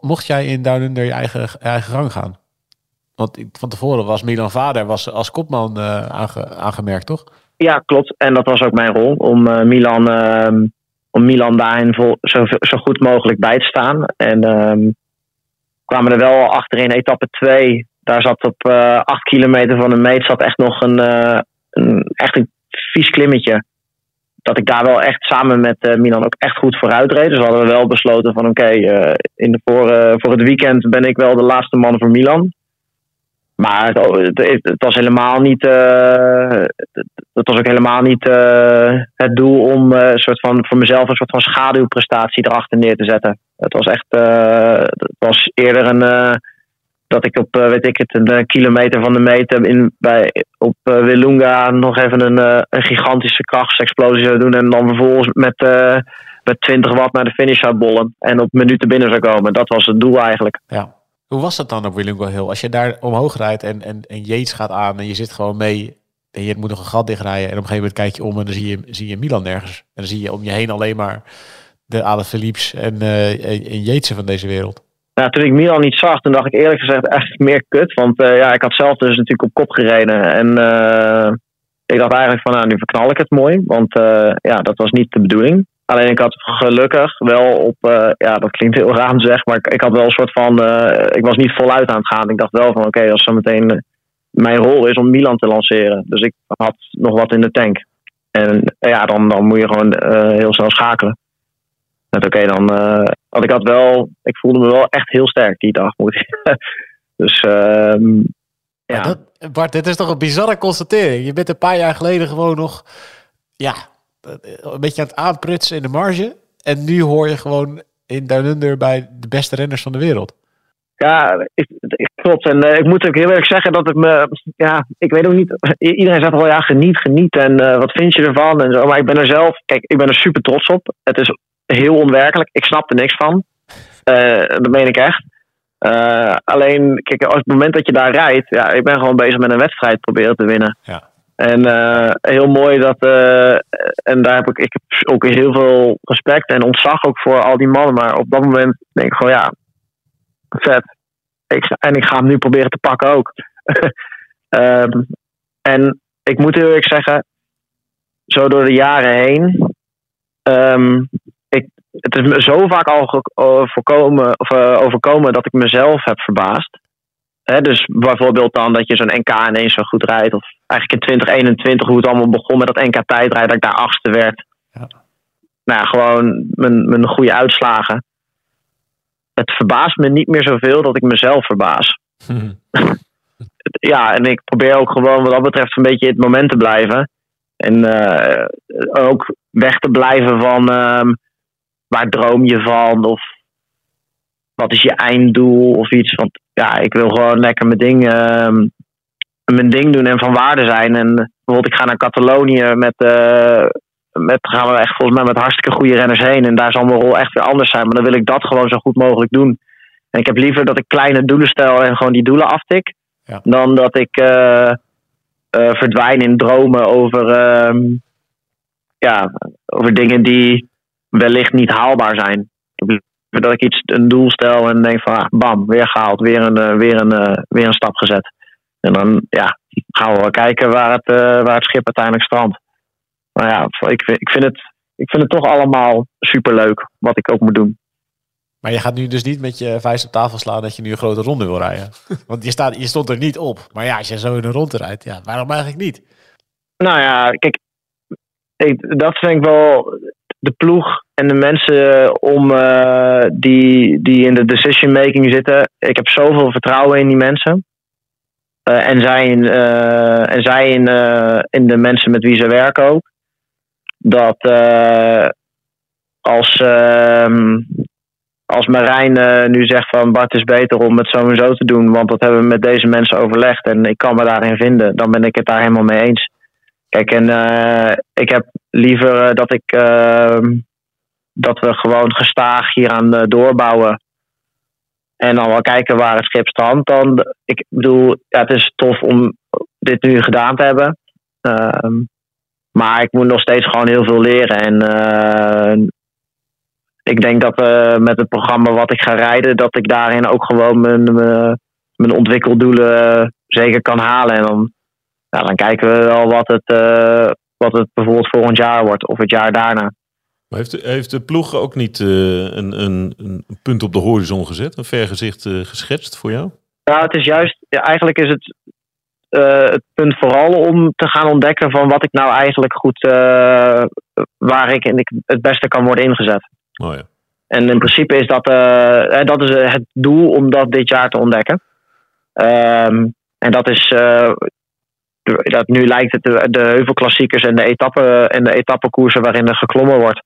Mocht jij in Down Under je eigen, eigen gang gaan? Want van tevoren was Milan Vader was als kopman aange, aangemerkt, toch? Ja, klopt. En dat was ook mijn rol om Milan ehm, om Milan daarin zo, zo goed mogelijk bij te staan. En um, kwamen er wel achter in etappe 2. Daar zat op uh, acht kilometer van de meet zat echt nog een, uh, een, echt een vies klimmetje. Dat ik daar wel echt samen met uh, Milan ook echt goed vooruit reed. Dus hadden we wel besloten van oké, in voor, voor het weekend ben ik wel de laatste man voor Milan. Maar het, het, was helemaal niet. Uh, het was ook helemaal niet uh, het doel om uh, soort van, voor mezelf een soort van schaduwprestatie erachter neer te zetten. Het was echt. het was eerder een. dat ik op, weet ik het, een kilometer van de meter in, bij, op Wilunga nog even een, een gigantische krachtsexplosie zou doen. En dan vervolgens met, met 20 watt naar de finish zou bollen. En op minuten binnen zou komen. Dat was het doel eigenlijk. Ja. Hoe was dat dan op Willungo Hill? Als je daar omhoog rijdt en, en, en Yates gaat aan en je zit gewoon mee en je moet nog een gat dichtrijden en op een gegeven moment kijk je om en dan zie je, zie je Milan nergens. En dan zie je om je heen alleen maar de Ale Philips en, uh, en Yatesen van deze wereld. Nou, toen ik Milan niet zag, toen dacht ik eerlijk gezegd echt meer kut. Want uh, ja, ik had zelf dus natuurlijk op kop gereden. En uh, ik dacht eigenlijk van, nou, nu verknal ik het mooi. Want eh, ja, dat was niet de bedoeling. Alleen ik had gelukkig wel op, eh, ja, dat klinkt heel raar zeg, maar ik, ik had wel een soort van, eh, ik was niet voluit aan het gaan. Ik dacht wel van, oké, als zo meteen eh, mijn rol is om Milan te lanceren. Dus ik had nog wat in de tank. En ja, dan, dan moet je gewoon heel snel schakelen. Oké, dan, want ik had wel, ik voelde me wel echt heel sterk die dag. Moet ik. (laughs) dus ehm, ja. Dat, Bart, dit is toch een bizarre constatering. Je bent een paar jaar geleden gewoon nog ja, een beetje aan het aanprutsen in de marge. En nu hoor je gewoon in Down Under bij de beste renners van de wereld. Ja, ik, ik, klopt. En eh, ik moet ook heel eerlijk zeggen dat ik me. Ja, ik weet ook niet. Iedereen zegt wel ja, geniet, geniet. En eh, wat vind je ervan? En zo. Maar ik ben er zelf. Kijk, ik ben er super trots op. Het is heel onwerkelijk. Ik snap er niks van. Eh, dat meen ik echt. Eh, alleen, kijk, als het moment dat je daar rijdt. Ja, ik ben gewoon bezig met een wedstrijd proberen te winnen. Ja. En eh, heel mooi dat. eh, en daar heb ik, ik heb ook heel veel respect en ontzag ook voor al die mannen. Maar op dat moment denk ik gewoon ja, vet. Ik, en ik ga hem nu proberen te pakken ook. (laughs) Ehm, en ik moet heel eerlijk zeggen, zo door de jaren heen. ehm, ik, het is me zo vaak al eh, voorkomen, of, overkomen dat ik mezelf heb verbaasd. Dus bijvoorbeeld dan dat je zo'n NK ineens zo goed rijdt. Of eigenlijk in 2021 hoe het allemaal begon met dat NK tijdrijden, dat ik daar achtste werd. Ja. Nou ja, gewoon mijn, mijn goede uitslagen. Het verbaast me niet meer zoveel dat ik mezelf verbaas. (laughs) ja, en ik probeer ook gewoon wat dat betreft een beetje in het moment te blijven. En eh, ook weg te blijven van ehm, waar droom je van of wat is je einddoel of iets. Want ja, ik wil gewoon lekker mijn ding, ehm, mijn ding doen en van waarde zijn. En bijvoorbeeld ik ga naar Catalonië met, eh, met gaan we echt volgens mij met hartstikke goede renners heen. En daar zal mijn rol echt weer anders zijn. Maar dan wil ik dat gewoon zo goed mogelijk doen. En ik heb liever dat ik kleine doelen stel en gewoon die doelen aftik. Ja. Dan dat ik eh, verdwijn in dromen over, ehm, ja, over dingen die wellicht niet haalbaar zijn. Ik heb liever dat ik iets, een doel stel en denk van ah, bam, weer gehaald, weer een, eh, weer, een, eh, weer een stap gezet. En dan ja, gaan we wel kijken waar het, eh, waar het schip uiteindelijk strandt. Maar ja, ik, vind- ik, vind het, ik vind het toch allemaal superleuk wat ik ook moet doen. Maar je gaat nu dus niet met je vuist op tafel slaan dat je nu een grote ronde wil rijden. (laughs) Want je, staat, je stond er niet op. Maar ja, als je zo in een ronde rijdt, ja, waarom eigenlijk niet? Nou ja, kijk, ik, dat vind ik wel de ploeg en de mensen om, eh, die, die in de decision making zitten. Ik heb zoveel vertrouwen in die mensen. Eh, en zij, in, eh, en zij in, eh, in de mensen met wie ze werken ook. Dat eh, als, ehm, als Marijn eh, nu zegt van Bart is beter om het zo en zo te doen, want dat hebben we met deze mensen overlegd en ik kan me daarin vinden, dan ben ik het daar helemaal mee eens. Kijk, en eh, ik heb liever eh, dat ik ehm, dat we gewoon gestaag hieraan eh, doorbouwen. En dan wel kijken waar het schip strandt. Dan, ik bedoel, ja, het is tof om dit nu gedaan te hebben. Ehm, maar ik moet nog steeds gewoon heel veel leren. En ik denk dat eh, met het programma wat ik ga rijden, dat ik daarin ook gewoon mijn, mijn, mijn ontwikkeldoelen zeker kan halen. En dan, ja, dan kijken we wel wat het, eh, wat het bijvoorbeeld volgend jaar wordt of het jaar daarna. Maar heeft, de- heeft de ploeg ook niet eh, een, een, een punt op de horizon gezet? Een vergezicht eh, geschetst voor jou? Nou, het is juist, eigenlijk is het het punt vooral om te gaan ontdekken van wat ik nou eigenlijk goed, waar ik, en ik het beste kan worden ingezet. Oh ja. En in principe is dat, dat is het doel om dat dit jaar te ontdekken. Ehm, en dat is, dat nu lijkt het de, de heuvelklassiekers en de, etappe, en de etappekoersen waarin er geklommen wordt.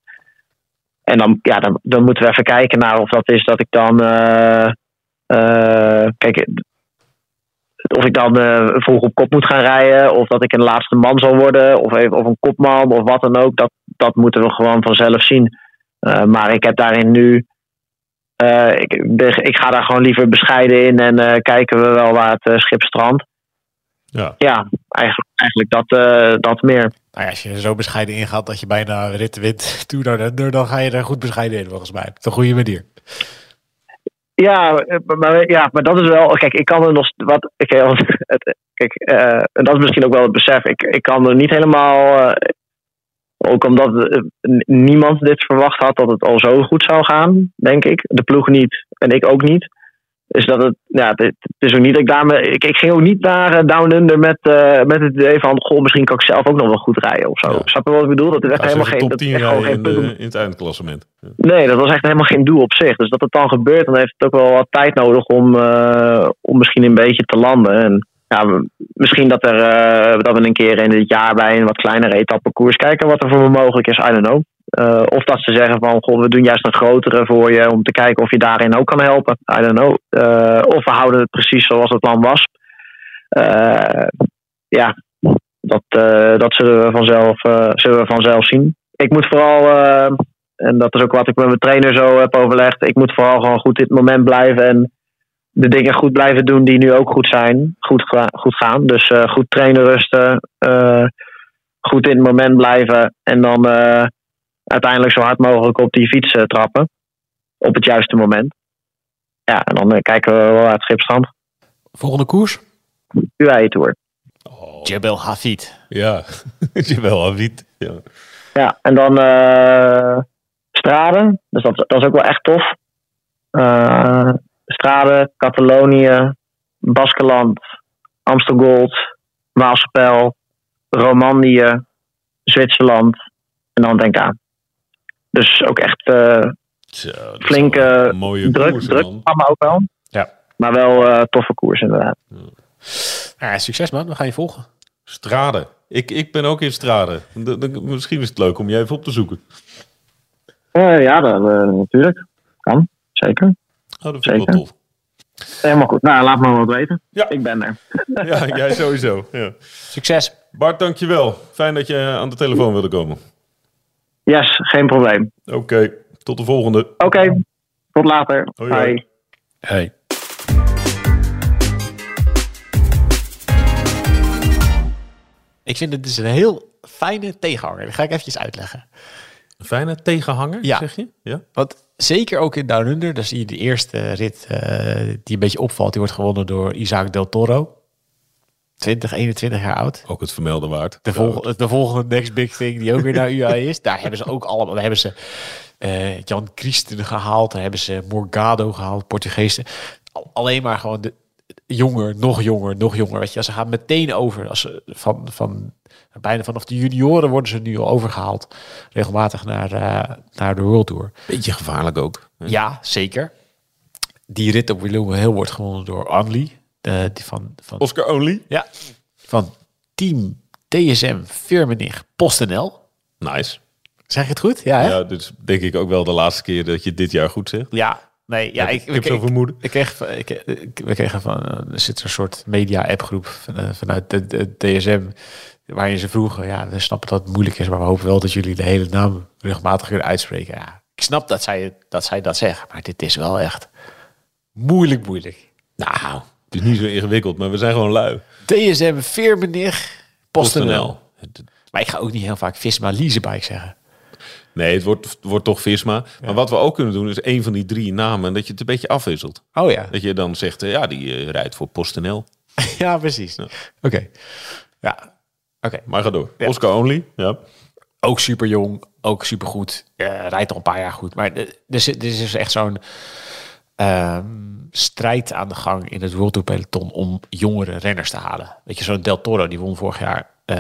En dan, ja, dan, dan moeten we even kijken naar of dat is dat ik dan. eh, eh, kijk, of ik dan eh, vroeg op kop moet gaan rijden, of dat ik een laatste man zal worden, of, even, of een kopman, of wat dan ook. Dat, dat moeten we gewoon vanzelf zien. Maar ik heb daarin nu. Ik, ik, ga daar gewoon liever bescheiden in en kijken we wel waar het schip strandt. Ja, ja eigenlijk, eigenlijk dat, dat meer. Nou ja, als je er zo bescheiden ingaat dat je bijna ritten wint, toe naar de, dan ga je er goed bescheiden in volgens mij. Op een goede manier. Ja, eh, maar, ja, maar dat is wel. Kijk, ik kan er nog. Wat, ik, (laughs) het, kijk, eh, en dat is misschien ook wel het besef. Ik, ik kan er niet helemaal. eh, ook omdat eh, niemand dit verwacht had dat het al zo goed zou gaan, denk ik. De ploeg niet en ik ook niet. Dus dat het, ja, het, het is ook niet dat ik daarmee. Ik, ik ging ook niet naar eh, Down Under met, eh, met het idee van. Goh, misschien kan ik zelf ook nog wel goed rijden of zo. Ja. Snap je wat ik bedoel? Dat is echt helemaal geen. top Dat is 10 echt gewoon geen in, punt de, om- in het eindklassement. Ja. Nee, dat was echt helemaal geen doel op zich. Dus dat het dan gebeurt, dan heeft het ook wel wat tijd nodig om, eh, om misschien een beetje te landen. En ja, misschien dat, er, dat we een keer in dit jaar bij een wat kleinere etappekoers kijken wat er voor me mogelijk is. I don't know. Eh, of dat ze zeggen van, goh, we doen juist een grotere voor je om te kijken of je daarin ook kan helpen. I don't know. Eh, of we houden het precies zoals het plan was. Eh, ja, dat, dat zullen, we vanzelf, zullen we vanzelf zien. Ik moet vooral en dat is ook wat ik met mijn trainer zo heb overlegd. Ik moet vooral gewoon goed in het moment blijven en de dingen goed blijven doen die nu ook goed zijn. Goed, goed gaan. Dus goed trainen, rusten. goed in het moment blijven. En dan uiteindelijk zo hard mogelijk op die fiets eh, trappen. Op het juiste moment. Ja, en dan eh, kijken we wel uit Schipstrand. Volgende koers? UAE Tour. Jebel Hafid. Ja, (laughs) jawel, Aviet. Ja. Ja, en dan eh Straden. Dus dat, dat is ook wel echt tof. Eh Straden, Catalonië, Baskeland, Amstelgold, Waalspel, Romandie, Zwitserland en dan denk aan. Dus ook echt eh, Zo, is Flinke mooie druk, koers, druk man. programma ook wel. Ja. Maar wel eh, toffe koers inderdaad. Ja, succes man, we gaan je volgen. Strade. Ik, ik ben ook in Strade. D- d- misschien is het leuk om je even op te zoeken. Eh, ja, dat, natuurlijk. Kan, zeker. Oh, dat vind ik wel Zeker. tof. Helemaal goed. Nou, laat me wat weten. Ja. Ik ben er. Ja, jij sowieso. Ja. Succes. Bart, dankjewel. Fijn dat je aan de telefoon wilde komen. Yes, geen probleem. Oké, tot de volgende. Oké, tot later. Hoi. Hey. Ik vind het dus een heel fijne tegenhanger. Dat ga ik eventjes uitleggen. Fijne tegenhanger, Ja. zeg je? Ja. Want zeker ook in Down Under, daar zie je de eerste rit eh, die een beetje opvalt. Die wordt gewonnen door Isaac Del Toro. 20, 21 jaar oud. Ook het vermelden waard. De, volgende, de volgende next big thing die ook weer naar UAE is. Daar hebben ze ook allemaal. Daar hebben ze eh, Jan Christen gehaald. Daar hebben ze Morgado gehaald. Portugezen. Al- Alleen maar gewoon de, jonger, nog jonger, nog jonger. Weet je, ze gaan meteen over. Als ze van, van, bijna vanaf de junioren worden ze nu al overgehaald. Regelmatig naar, eh, naar de World Tour. Beetje gevaarlijk ook. Ja, zeker. Die rit op Willow Hill wordt gewonnen door Anli. De, die van, van, Oscar Only. ja, van team DSM Firmenich PostNL. Nice. Zeg ik het goed? Ja, hè? Ja, dus denk ik ook wel de laatste keer dat je dit jaar goed zegt. Ja, nee, ja, ik, ik heb zo'n vermoeden. Ik kreeg, ik, ik- we kregen van, eh, er zit een soort media-appgroep van, eh, vanuit de, de DSM, waarin ze vroegen, ja, we snappen dat het moeilijk is, maar we hopen wel dat jullie de hele naam regelmatig kunnen uitspreken. Ja, ik snap dat zij, dat zij dat zeggen, maar dit is wel echt moeilijk, moeilijk. Nou, het is niet zo ingewikkeld, maar we zijn gewoon lui. DSM Firmenich PostNL. PostNL. Maar ik ga ook niet heel vaak Visma Leasebike zeggen. Nee, het wordt, wordt toch Visma. Maar wat we ook kunnen doen is een van die drie namen dat je het een beetje afwisselt. Oh ja, Dat je dan zegt, eh, ja, die eh, rijdt voor PostNL. (laughs) ja precies. Oké, ja, oké. Maar ga door. Ja. Oscar Only. Ja. ook super jong, ook super goed. rijdt al een paar jaar goed. Maar er is, er is echt zo'n ehm, strijd aan de gang in het World Tour peloton om jongere renners te halen. Weet je, zo'n Del Toro die won vorig jaar eh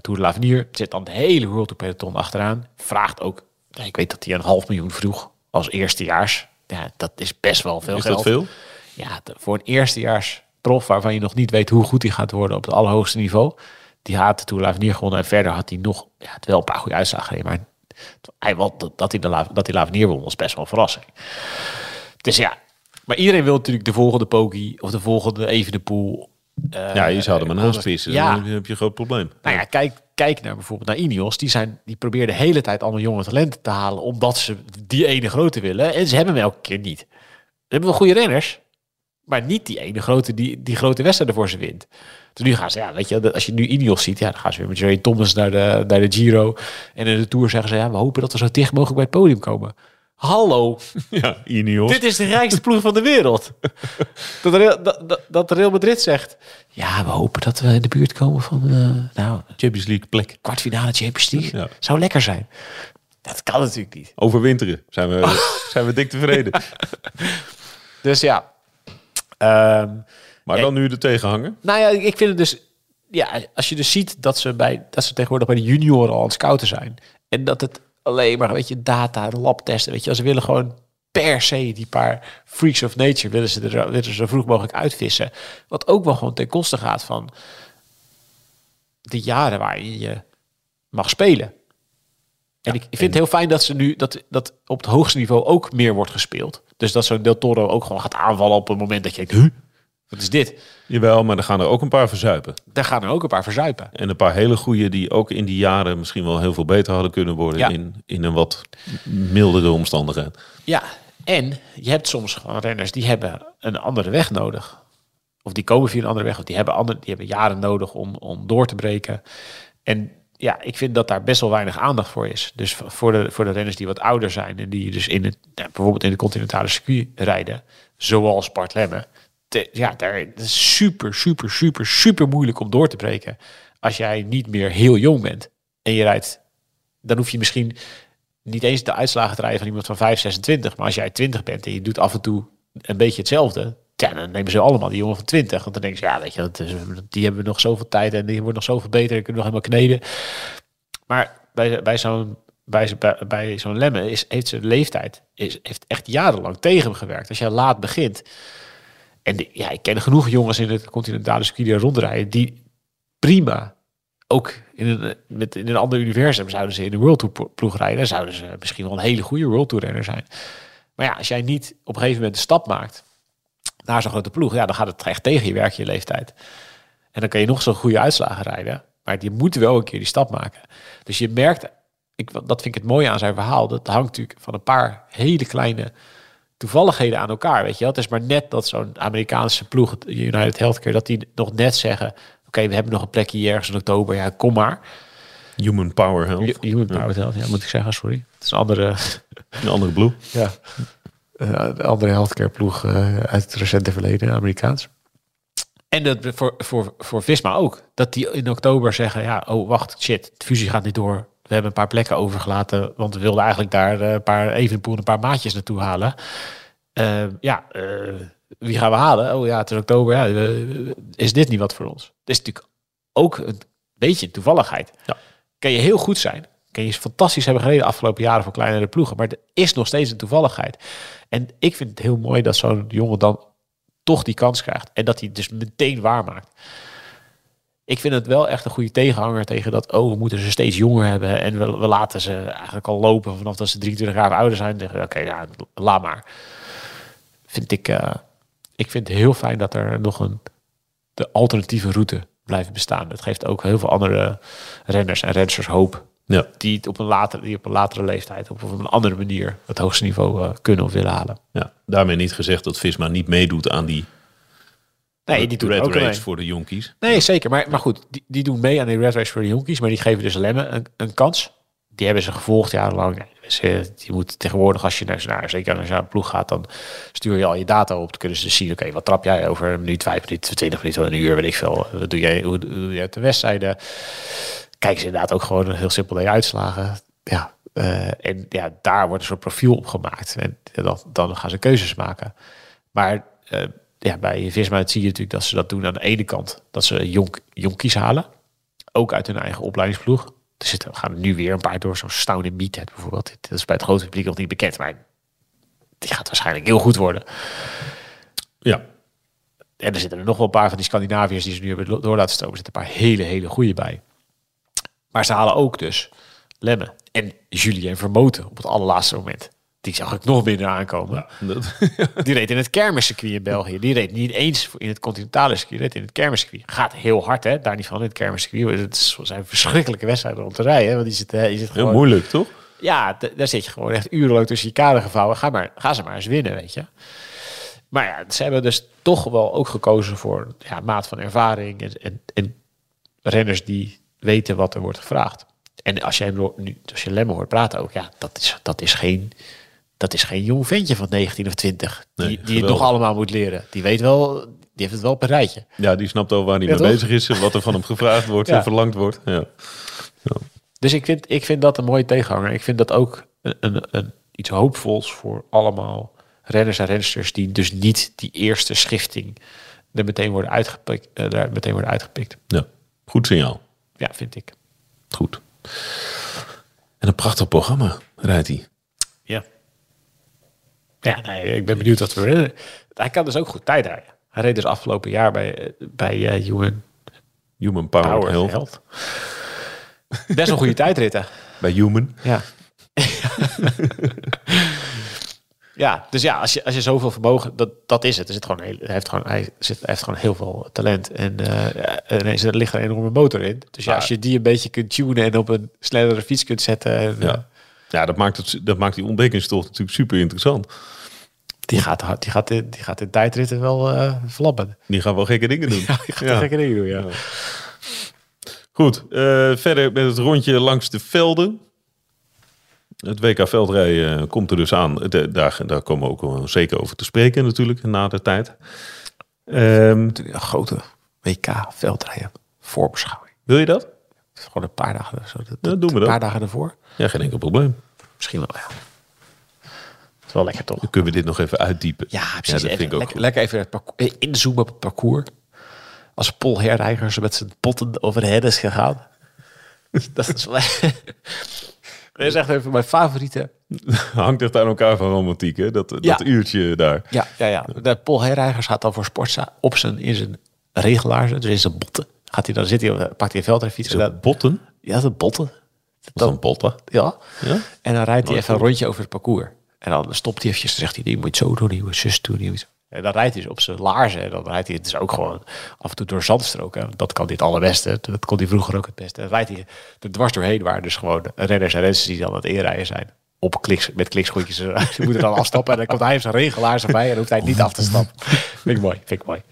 Tour de l'Avenir. Zit dan de hele World Tour peloton achteraan. Vraagt ook, ik weet dat hij een half miljoen vroeg als eerstejaars. Ja, dat is best wel veel Is geld. dat veel? Ja, voor een eerstejaars prof waarvan je nog niet weet hoe goed hij gaat worden op het allerhoogste niveau. Die had de Tour de l'Avenir gewonnen en verder had hij nog ja, het wel een paar goede uitslagen. Maar hij, dat, dat hij de dat hij won was best wel een verrassing. Dus ja, maar iedereen wil natuurlijk de volgende Poki of de volgende Evenepoel. Uh, Ja, je zou er maar naast vissen. Ja, Dan heb je een groot probleem. nou ja, kijk, kijk naar bijvoorbeeld naar Ineos. Die, zijn, die proberen de hele tijd allemaal jonge talenten te halen. Omdat ze die ene grote willen. En ze hebben hem elke keer niet. Ze hebben wel goede renners. Maar niet die ene grote die, die grote wedstrijden voor ze wint. Dus nu gaan ze, ja, weet je, als je nu Ineos ziet, ja, dan gaan ze weer met Jerry Thomas naar de, naar de Giro. En in de Tour zeggen ze, ja, we hopen dat we zo dicht mogelijk bij het podium komen. Hallo, (laughs) Ja, Ineos. dit is de rijkste ploeg van de wereld. (laughs) Dat, Real- dat, dat, Real Madrid zegt... Ja, we hopen dat we in de buurt komen van... eh, nou, Champions League plek. kwartfinale Champions League. Ja. Zou lekker zijn. Dat kan natuurlijk niet. Overwinteren zijn we, (laughs) zijn we dik tevreden. Dus ja. Ehm, Maar dan nu de tegenhanger. nou ja, ik vind het dus... Ja, als je dus ziet dat ze, bij, dat ze tegenwoordig bij de junioren al aan het scouten zijn. En dat het alleen maar, weet je, data, labtesten. Weet je, ze willen gewoon per se die paar freaks of nature willen ze er willen ze zo vroeg mogelijk uitvissen. Wat ook wel gewoon ten koste gaat van de jaren waarin je mag spelen. En ik, ik vind het heel fijn dat ze nu dat, dat op het hoogste niveau ook meer wordt gespeeld. Dus dat zo'n Del Toro ook gewoon gaat aanvallen op het moment dat je denkt, huh, wat is dit? Jawel, maar er gaan er ook een paar verzuipen. Daar gaan er ook een paar verzuipen. En een paar hele goede die ook in die jaren misschien wel heel veel beter hadden kunnen worden Ja. in, in een wat mildere omstandigheid. Ja, en je hebt soms gewoon renners die hebben een andere weg nodig. Of die komen via een andere weg, of die hebben, andere, die hebben jaren nodig om, om door te breken. En ja, ik vind dat daar best wel weinig aandacht voor is. Dus voor de, voor de renners die wat ouder zijn en die dus in het, bijvoorbeeld in de continentale circuit rijden, zoals Bart Lemme. Ja, daar is super, super, super, super moeilijk om door te breken. Als jij niet meer heel jong bent en je rijdt, dan hoef je misschien niet eens de uitslagen te rijden van iemand van 5, 26. Maar als jij 20 bent en je doet af en toe een beetje hetzelfde. Dan nemen ze allemaal die jongen van 20. Want dan denken ze, ja, weet je, dat die hebben nog zoveel tijd en die wordt nog zoveel beter. Kunnen nog helemaal kneden. Maar bij, bij zo'n bij, zo- bij, bij zo'n Lemme is, heeft zijn leeftijd is, heeft echt jarenlang tegen hem gewerkt. Als je laat begint. En ja, ik ken genoeg jongens in het continentale circuit rondrijden die prima ook in een, met, in een ander universum zouden ze in een World Tour plo- ploeg rijden. Zouden ze misschien wel een hele goede World Tour renner zijn. Maar ja, als jij niet op een gegeven moment de stap maakt naar zo'n grote ploeg, ja, dan gaat het echt tegen je werk, je leeftijd. En dan kan je nog zo'n goede uitslagen rijden. Maar je moet wel een keer die stap maken. Dus je merkt, ik, dat vind ik het mooie aan zijn verhaal. Dat hangt natuurlijk van een paar hele kleine toevalligheden aan elkaar. Weet je wel? Het is maar net dat zo'n Amerikaanse ploeg, het United Healthcare, dat die nog net zeggen: Oké, we hebben nog een plekje hier ergens in oktober. Ja, kom maar. Human Power Health. Human Power Health, ja, moet ik zeggen, sorry. Het is een andere, (laughs) Een andere blue. ja, eh, een andere healthcare ploeg eh, uit het recente verleden, Amerikaans. En dat voor, voor, voor Visma ook. Dat die in oktober zeggen, ja, oh wacht, shit, de fusie gaat niet door. We hebben een paar plekken overgelaten, want we wilden eigenlijk daar eh, een paar Evenepoel en een paar maatjes naartoe halen. Eh, ja, eh, wie gaan we halen? Oh ja, het is oktober. Ja, is dit niet wat voor ons? Het is natuurlijk ook een beetje toevalligheid. Ja. Kan je heel goed zijn. Kan je fantastisch hebben gereden de afgelopen jaren voor kleinere ploegen. Maar er is nog steeds een toevalligheid. En ik vind het heel mooi dat zo'n jongen dan toch die kans krijgt. En dat hij het dus meteen waarmaakt. Ik vind het wel echt een goede tegenhanger tegen dat, oh, we moeten ze steeds jonger hebben. En we, we laten ze eigenlijk al lopen vanaf dat ze 23 jaar ouder zijn. Oké, ja, laat maar. Vind ik, eh, ik vind het heel fijn dat er nog een de alternatieve route blijft bestaan. Dat geeft ook heel veel andere renners en rensters hoop. Ja. Die het op een latere, die op een latere leeftijd, op een andere manier, het hoogste niveau eh, kunnen of willen halen. ja. Daarmee niet gezegd dat Visma niet meedoet aan die Nee, die doen Red ook Race voor de jonkies. Nee, zeker. Maar, maar goed, die, die doen mee aan die Red Race voor de jonkies. Maar die geven dus Lemme een, een kans. Die hebben ze gevolgd jarenlang. Ze- Je moet tegenwoordig, als je naar, naar zeker als je naar een ploeg gaat, dan stuur je al je data op. Dan kunnen ze dus zien, oké, wat trap jij over een minuut, vijf minuten, twintig minuten, een uur, weet ik veel. Wat doe jij, hoe, doe uit de wedstrijden? Kijken ze inderdaad ook gewoon heel simpel naar je uitslagen. Ja, eh, en ja, daar wordt een soort profiel op gemaakt. En dan, dan gaan ze keuzes maken. Maar eh, ja, bij Visma zie je natuurlijk dat ze dat doen aan de ene kant. Dat ze jonk, jonkies halen. Ook uit hun eigen opleidingsploeg. Er zitten, we gaan er nu weer een paar door. Zo'n Stone in Meathead bijvoorbeeld. Dat is bij het grote publiek nog niet bekend. Maar die gaat waarschijnlijk heel goed worden. Ja. En er zitten er nog wel een paar van die Scandinaviërs die ze nu hebben door laten stomen. Er zitten een paar hele, hele goede bij. Maar ze halen ook dus Lemme en Julien Vermoten op het allerlaatste moment. Die zag ik nog minder aankomen. Dat, (laughs) Die reed in het kermiscircuit in België. Die reed niet eens in het continentale circuit. Die reed in het kermiscircuit. Gaat heel hard, hè? Daar niet van in het kermiscircuit. Het zijn verschrikkelijke wedstrijden om te rijden. hè, Want die zit, hè, je zit heel gewoon, moeilijk, toch? ja, daar zit je gewoon echt urenlang tussen je kader gevouwen. Ga, maar, ga ze maar eens winnen, weet je. Maar ja, ze hebben dus toch wel ook gekozen voor ja, maat van ervaring en, en, en renners die weten wat er wordt gevraagd. En als jij hem nu, als je Lemme hoort praten ook, ja, dat is, dat is geen dat is geen jong ventje van 19 of 20. Die, Nee, die het nog allemaal moet leren. Die weet wel, die heeft het wel op een rijtje. Ja, die snapt al waar hij Ja, mee toch? bezig is. en Wat er van hem gevraagd wordt (laughs) Ja. en verlangd wordt. Ja. Dus ik vind, ik vind dat een mooie tegenhanger. Ik vind dat ook een, een, een, iets hoopvols voor allemaal renners en rensters die dus niet die eerste schifting er meteen worden uitgepikt. eh, daar meteen worden uitgepikt. ja, goed signaal. Ja, vind ik. Goed. En een prachtig programma rijdt hij. Ja. Ja, nee, ik ben benieuwd wat we. Hij kan dus ook goed tijd rijden. Hij reed dus afgelopen jaar bij, bij eh Human Human Power, Power Health. Health. Best een goede tijdritten. Bij Human. Ja. (laughs) ja, dus ja, als je, als je zoveel vermogen, dat, dat is het. Er zit gewoon heel, hij, heeft gewoon, hij, zit, hij heeft gewoon heel veel talent. En ja, en er ligt er een enorme motor in. Dus ja, als je die een beetje kunt tunen en op een snellere fiets kunt zetten. En, eh, Ja. Ja, dat maakt, het, dat maakt die ontdekkingstocht natuurlijk super interessant. die, gaat, die, gaat in, die gaat in tijdritten wel eh flappen. Die gaan wel gekke dingen doen. (laughs) Ja, die gaat gekke dingen doen, ja. Goed, eh, verder met het rondje langs de velden. Het WK veldrijden eh, komt er dus aan. De- daar, daar komen we ook zeker over te spreken natuurlijk na de tijd. Een grote WK veldrijden voorbeschouwing. wil je dat? Gewoon een paar dagen, zo, dat, Ja, doen we een paar dagen ervoor. Ja, geen enkel probleem. Misschien wel, ja. Dat is wel lekker toch? Dan kunnen we dit nog even uitdiepen. Ja, precies. dat Even vind ik ook lekker, even het parcours, eh, inzoomen op het parcours. Als Paul Herreigers met zijn potten over de hed is gegaan. (laughs) dat is wel... (laughs) Dat is echt even mijn favoriete. Hangt echt aan elkaar van romantiek, hè? Dat, Ja. dat uurtje daar. Ja, ja, ja. De Paul Herreigers gaat dan voor Sportza op zijn, in zijn regelaars, dus in zijn botten. Gaat hij dan zit hij, op- pakt hij een veldrijfiets. botten? Ja, de botten. Dat dan botten? Ja. Ja? En dan rijdt hij even een rondje over het parcours. En dan stopt hij eventjes en zegt hij, je moet zo doen, je moet zus doen. Je moet... En dan rijdt hij dus op zijn laarzen. En dan rijdt hij dus ook gewoon af en toe door zandstroken. Dat kan dit allerbeste. Dat kon hij vroeger ook het beste. Dan rijdt hij er dwars doorheen waar dus gewoon renners en renners die dan aan het inrijden zijn. Op kliks, met klikschoentjes. Die (laughs) moeten dan afstappen. En dan komt hij op zijn regelaars erbij. En hoeft hij niet af te stappen. (laughs) Vind ik mooi, vind ik mooi.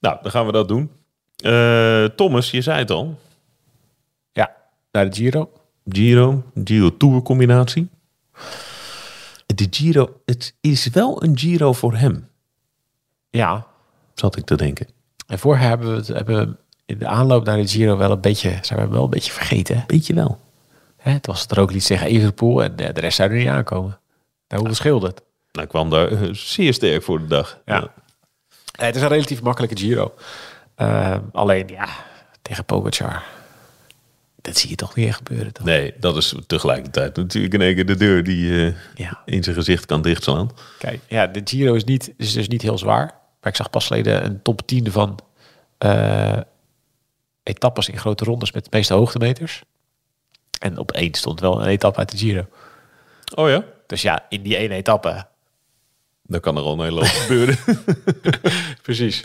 Nou, dan gaan we dat doen. Eh, Thomas, je zei het al. Naar de Giro. Giro, Giro Tour combinatie. De Giro, het is wel een Giro voor hem, Ja, zat ik te denken. en vorig jaar hebben we, het, hebben we in de aanloop naar de Giro wel een beetje, zijn we wel een beetje vergeten. hè? Weet je wel. Hè, het was het er ook niet tegen Evenpoel en de, de rest zou er niet aankomen. Nou, hoeveel scheelde het? Nou, kwam daar eh, zeer sterk voor de dag. Ja. Nee, het is een relatief makkelijke Giro. Eh, alleen, ja, tegen Pogacar. Dat zie je toch niet echt gebeuren. Toch? Nee, dat is tegelijkertijd natuurlijk in één keer de deur die eh, Ja. in zijn gezicht kan dichtslaan. Kijk, ja, de Giro is, niet, is dus niet heel zwaar. Maar ik zag pas geleden een top 10 van eh, etappes in grote rondes met de meeste hoogtemeters. En op één stond wel een etappe uit de Giro. Oh ja? Dus ja, in die ene etappe. Dan kan er al een hele hoop gebeuren. (laughs) Precies.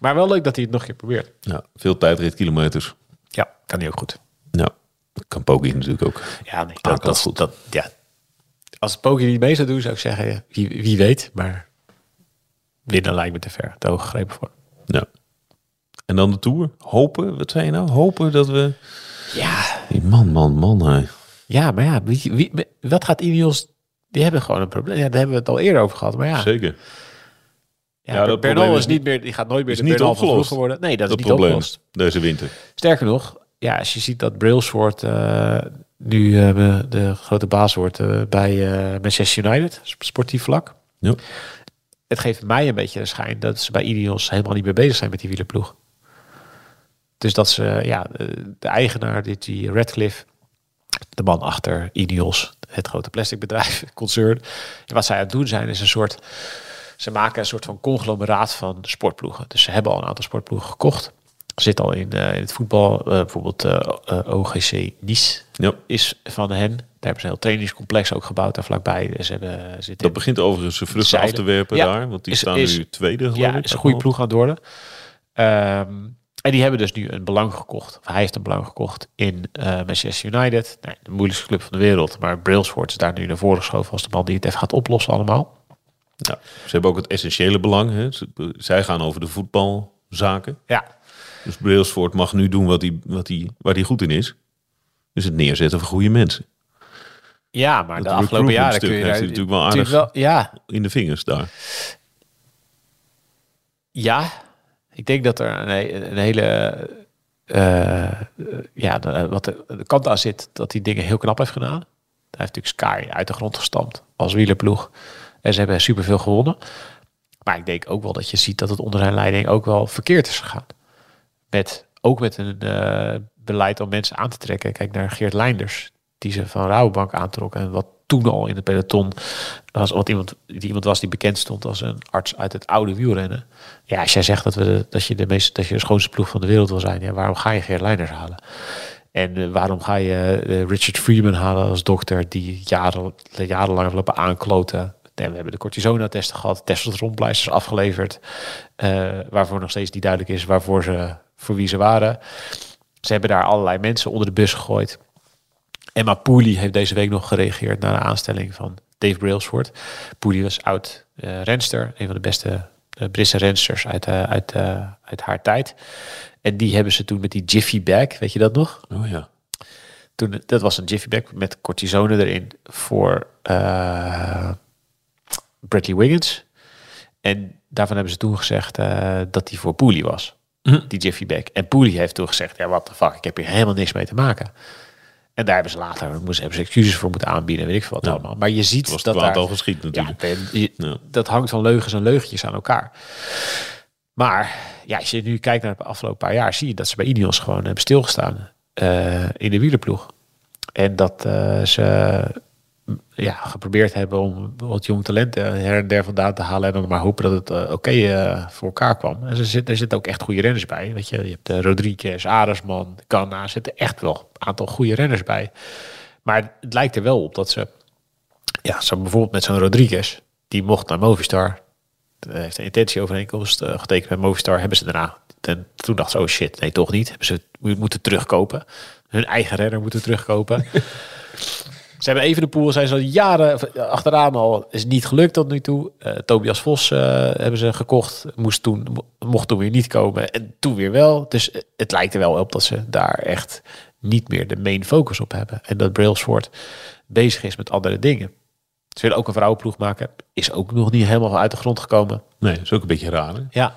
maar wel leuk dat hij het nog een keer probeert. ja, veel tijdritkilometers. Ja, kan hij ook goed. Ja, kan Poggi natuurlijk ook. Ja, nee, Dat dat, goed. dat, ja. Als Poggi niet mee zou doen, zou ik zeggen, ja, wie, wie weet. Maar winnen lijkt me te ver, te hoog gegrepen voor. Ja. En dan de Tour. Hopen, wat zei je nou? Hopen dat we... Ja, Die man, man, man. Hè. ja maar ja, wie, wie, wat gaat Ineos... Die hebben gewoon een probleem. Ja, daar hebben we het al eerder over gehad. Maar ja, Zeker. Ja, Ja, dat Bernal is niet meer... Die gaat nooit meer is de niet Bernal opgelost. worden. Nee, dat, Dat is niet probleem opgelost. deze winter. Sterker nog, ja, als je ziet dat Brailsford eh nu eh, de grote baas wordt eh, bij Manchester United, sp- sportief vlak. Ja. Het geeft mij een beetje de schijn dat ze bij Ineos helemaal niet meer bezig zijn met die wielerploeg. Dus dat ze, ja, de, de eigenaar, dit, die Radcliffe, de man achter Ineos, het grote plasticbedrijf, (laughs) concern. En wat zij aan het doen zijn, is een soort, ze maken een soort van conglomeraat van sportploegen. Dus ze hebben al een aantal sportploegen gekocht. Zit al in, eh, in het voetbal, eh, bijvoorbeeld eh, OGC Nice Ja. is van hen. Daar hebben ze een heel trainingscomplex ook gebouwd daar vlakbij. Ze hebben, zitten Dat begint overigens zijn vruchten af te werpen Ja. daar. Want die Is- staan is- nu tweede, geloof ja, is een goede ploeg aan het worden. Ehm, en die hebben dus nu een belang gekocht. Of hij heeft een belang gekocht in Manchester United. Nee, de moeilijkste club van de wereld. Maar Brailsford is daar nu naar voren geschoven als de man die het even gaat oplossen allemaal. Ja. Ze hebben ook het essentiële belang. Hè. Zij gaan over de voetbalzaken. Ja, Dus Brailsford mag nu doen wat hij, wat hij, waar hij goed in is. Dus het neerzetten van goede mensen. Ja, maar Het de afgelopen jaren kun je daar heeft hij natuurlijk wel natuurlijk wel, ja, in de vingers daar. Ja, ik denk dat er een, he- een hele. eh, ja, de- wat de, de kant aan zit, dat hij dingen heel knap heeft gedaan. Hij heeft natuurlijk Sky uit de grond gestampt als wielerploeg. En ze hebben superveel gewonnen. Maar ik denk ook wel dat je ziet dat het onder zijn leiding ook wel verkeerd is gegaan. Met, ook met een eh, beleid om mensen aan te trekken. Kijk naar Geert Leinders, die ze van Rabobank aantrok. En wat toen al in het peloton was, wat iemand, die iemand was die bekend stond als een arts uit het oude wielrennen. Ja, als jij zegt dat, we de, dat, je de meest, dat je de schoonste ploeg van de wereld wil zijn, ja, waarom ga je Geert Leinders halen? En eh, waarom ga je eh, Richard Freeman halen als dokter die jaren, jarenlang lopen aankloten? Nee, we hebben de cortisona-testen gehad, testosteronpleisters afgeleverd, eh, waarvoor nog steeds niet duidelijk is waarvoor ze, voor wie ze waren. Ze hebben daar allerlei mensen onder de bus gegooid. Emma Pooley heeft deze week nog gereageerd naar de aanstelling van Dave Brailsford. Pooley was oud eh, renster, een van de beste eh, Britse rensters uit, eh, uit, eh, uit haar tijd. En die hebben ze toen met die Jiffy Bag, weet je dat nog? Oh ja. Toen, dat was een Jiffy Bag met cortisone erin voor eh, Bradley Wiggins. En daarvan hebben ze toen gezegd eh, dat die voor Pooley was. Die Jiffy Bag. En Pooley heeft toen gezegd, ja wat de fuck, ik heb hier helemaal niks mee te maken. En daar hebben ze later moesten, hebben ze excuses voor moeten aanbieden, weet ik veel wat Ja. allemaal. Maar je ziet was dat daar, al geschied ja, natuurlijk. je- Ja. dat hangt van leugens en leugentjes aan elkaar. Maar ja, als je nu kijkt naar de afgelopen paar jaar, zie je dat ze bij Ineos gewoon hebben stilgestaan eh, in de wielerploeg. En dat eh, ze ja, geprobeerd hebben om wat jong talent eh, her en der vandaan te halen. En dan maar hopen dat het eh, oké eh, voor elkaar kwam. En er zitten er zitten ook echt goede renners bij. Weet je, je hebt de Rodriguez, Aresman, Canna. Er zitten echt wel een aantal goede renners bij. Maar het lijkt er wel op dat ze ja, zo bijvoorbeeld met zo'n Rodriguez, die mocht naar Movistar. Eh, heeft een intentieovereenkomst getekend met Movistar. Hebben ze daarna. En toen dacht ze, oh shit, nee toch niet. Hebben ze moeten terugkopen. Hun eigen renner moeten terugkopen. (laughs) ze hebben even de pool, zijn ze al jaren achteraan al. Is niet gelukt tot nu toe. Uh, Tobias Vos uh, hebben ze gekocht. Moest toen, mocht toen weer niet komen. En toen weer wel. Dus het lijkt er wel op dat ze daar echt niet meer de main focus op hebben. En dat Brailsford bezig is met andere dingen. Ze willen ook een vrouwenploeg maken. Is ook nog niet helemaal uit de grond gekomen. Nee, is ook een beetje raar. Hè? Ja.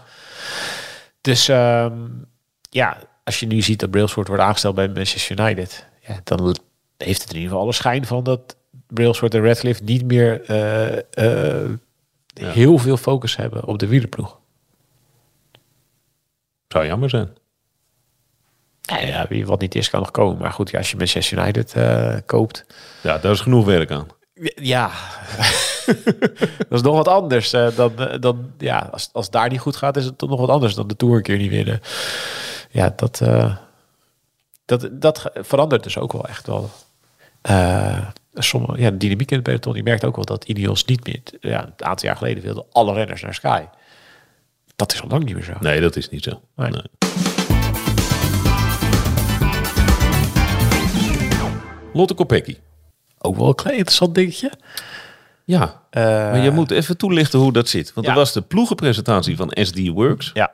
Dus um, ja, als je nu ziet dat Brailsford wordt aangesteld bij Manchester United, ja, dan heeft het in ieder geval alle schijn van dat Brailsford en Radcliffe niet meer uh, uh, ja. heel veel focus hebben op de wielerploeg. Zou jammer zijn. Ja, ja, wie wat niet is, kan nog komen. Maar goed, ja, als je Manchester United uh, koopt. Ja, daar is genoeg werk aan. Ja, (laughs) dat is nog wat anders dan, dan ja, als, als daar niet goed gaat, is het toch nog wat anders dan de Tour een keer niet winnen. Ja, dat, dat, dat verandert dus ook wel echt wel. Uh, sommige, ja, de dynamiek in het peloton. Je merkt ook wel dat Ineos niet meer, ja, een aantal jaar geleden wilde alle renners naar Sky. Dat is al lang niet meer zo. Nee, dat is niet zo. Nee. Nee. Lotte Kopecky. Ook wel een klein interessant dingetje. Ja, uh, maar je moet even toelichten hoe dat zit. Want ja. er was de ploegenpresentatie van SD Works. Ja.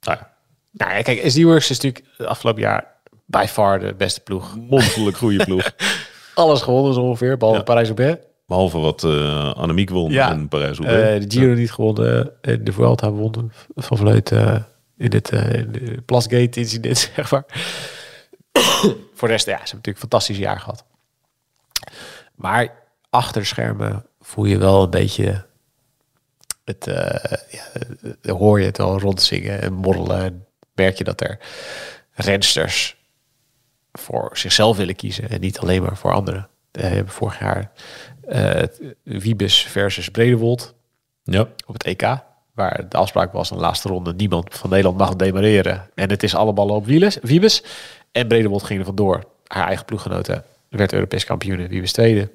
Nou ja. Nou ja, kijk, SD Works is natuurlijk het afgelopen jaar by far de beste ploeg. Monsterlijk goede ploeg. (laughs) Alles gewonnen zo ongeveer, behalve ja. Parijs-Roubaix. Behalve wat uh, Annemiek won ja. in Parijs-Roubaix. Uh, de Giro niet gewonnen, en de Vuelta won van Vleut uh, in dit Plasgate incident, (laughs) zeg maar. (coughs) Voor de rest, ja, ze hebben natuurlijk een fantastisch jaar gehad. Maar achter schermen voel je wel een beetje het, uh, ja, hoor je het al rondzingen en morrelen. Merk je dat er rensters voor zichzelf willen kiezen en niet alleen maar voor anderen. We hebben vorig jaar uh, Wiebes versus Bredewold ja. op het EK. Waar de afspraak was in de laatste ronde niemand van Nederland mag demareren. En het is alle ballen op Wiebes. En Bredewold ging er vandoor. Haar eigen ploeggenoten werd Europees kampioen. Wiebes tweede.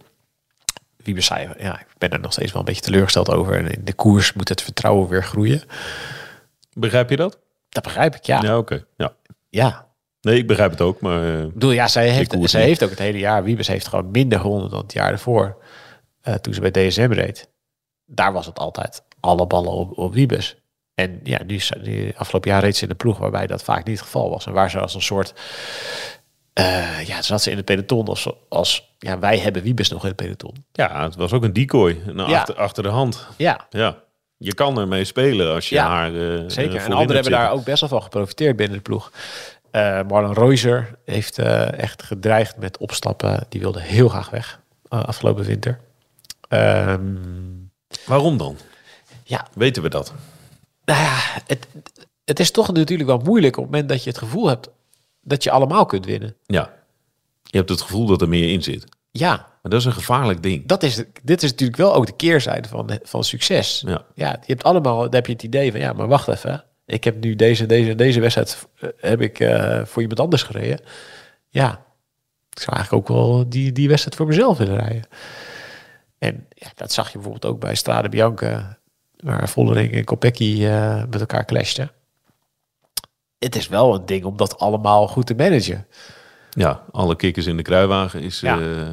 Wiebes zei, ja, ik ben er nog steeds wel een beetje teleurgesteld over. En in de koers moet het vertrouwen weer groeien. Begrijp je dat? Dat begrijp ik, ja. Ja, oké. Okay. Ja. ja. Nee, ik begrijp het ook, maar... Uh, bedoel, ja, zij heeft, zij heeft ook het hele jaar... Wiebes heeft gewoon minder gewonnen dan het jaar ervoor. Uh, toen ze bij DSM reed. Daar was het altijd alle ballen op, op Wiebes. En ja, nu, nu afgelopen jaar reed ze in de ploeg waarbij dat vaak niet het geval was. En waar ze als een soort Eh, ja, zat ze in het peloton als, als ja, wij hebben Wiebes nog in het peloton. Ja, het was ook een decoy. Een Ja. achter, achter de hand. Ja, Ja. Je kan ermee spelen als je Ja, haar. eh, eh, zeker. en anderen hebben daar ook best wel van geprofiteerd binnen de ploeg. Eh Marlon Reuser heeft eh, echt gedreigd met opstappen. Die wilde heel graag weg eh, afgelopen winter. Ehm, Waarom dan? ja, Weten we dat? nou ja, het, het is toch natuurlijk wel moeilijk op het moment dat je het gevoel hebt dat je allemaal kunt winnen. Ja. Je hebt het gevoel dat er meer in zit. Ja, Maar dat is een gevaarlijk ding. dat is, dit is natuurlijk wel ook de keerzijde van, van succes. Ja. ja, je hebt allemaal, dan heb je het idee van, ja, maar wacht even. Ik heb nu deze, deze, deze wedstrijd eh, heb ik eh, voor iemand anders gereden. Ja, ik zou eigenlijk ook wel die, die wedstrijd voor mezelf willen rijden. En ja, dat zag je bijvoorbeeld ook bij Strade Bianca, waar Vollering en Kopecky eh, met elkaar clashten. Het is wel een ding om dat allemaal goed te managen. Ja, alle kikkers in de kruiwagen is. Ja. eh,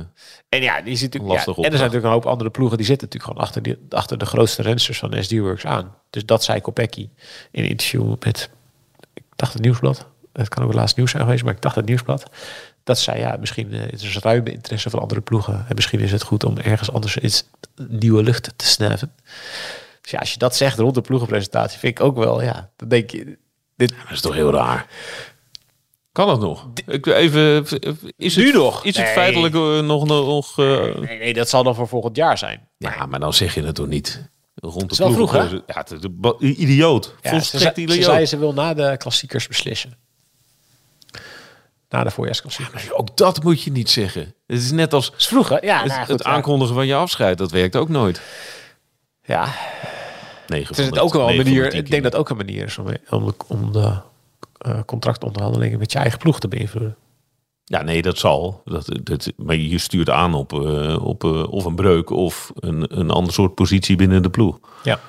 En ja, die zit natuurlijk, Lastig ja, en er zijn natuurlijk een hoop andere ploegen die zitten natuurlijk gewoon achter, die, achter de grootste rensters van SD-Works aan. Dus dat zei Kopecky in een interview met, ik dacht het Nieuwsblad. Het kan ook het laatste nieuws zijn geweest, maar ik dacht het Nieuwsblad. Dat zei ja, misschien eh, is er ruime interesse van andere ploegen. En misschien is het goed om ergens anders iets nieuwe lucht te snuiven. Dus ja, als je dat zegt rond de ploegenpresentatie, vind ik ook wel, ja, dan denk je, dit, dat is toch heel raar. Kan het nog? Ik, even, is Nu het, nog? Is het Nee. feitelijk eh, nog... nog eh, nee, nee, dat zal dan voor volgend jaar zijn. ja, maar dan zeg je het toch niet. Rond de vroeg, hè? ploegen- Ja, ba- idioot. Ja, ze, Volstrekt zei, ze idioot. zei ze wil na de klassiekers beslissen. Na de voorjaarsklassiekers. Ook dat moet je niet zeggen. Het is net als is vroeg, hè? Ja, het, nou, goed, het ja. aankondigen van je afscheid. Dat werkt ook nooit. Ja, Negen het is het de- ook wel een de manier. Ik denk dat ook een manier is om, om, om de eh, contractonderhandelingen met je eigen ploeg te beïnvloeden. Ja, nee, dat zal. Dat, dat, maar je stuurt aan op, eh, op eh, of een breuk of een, een ander soort positie binnen de ploeg. Ja.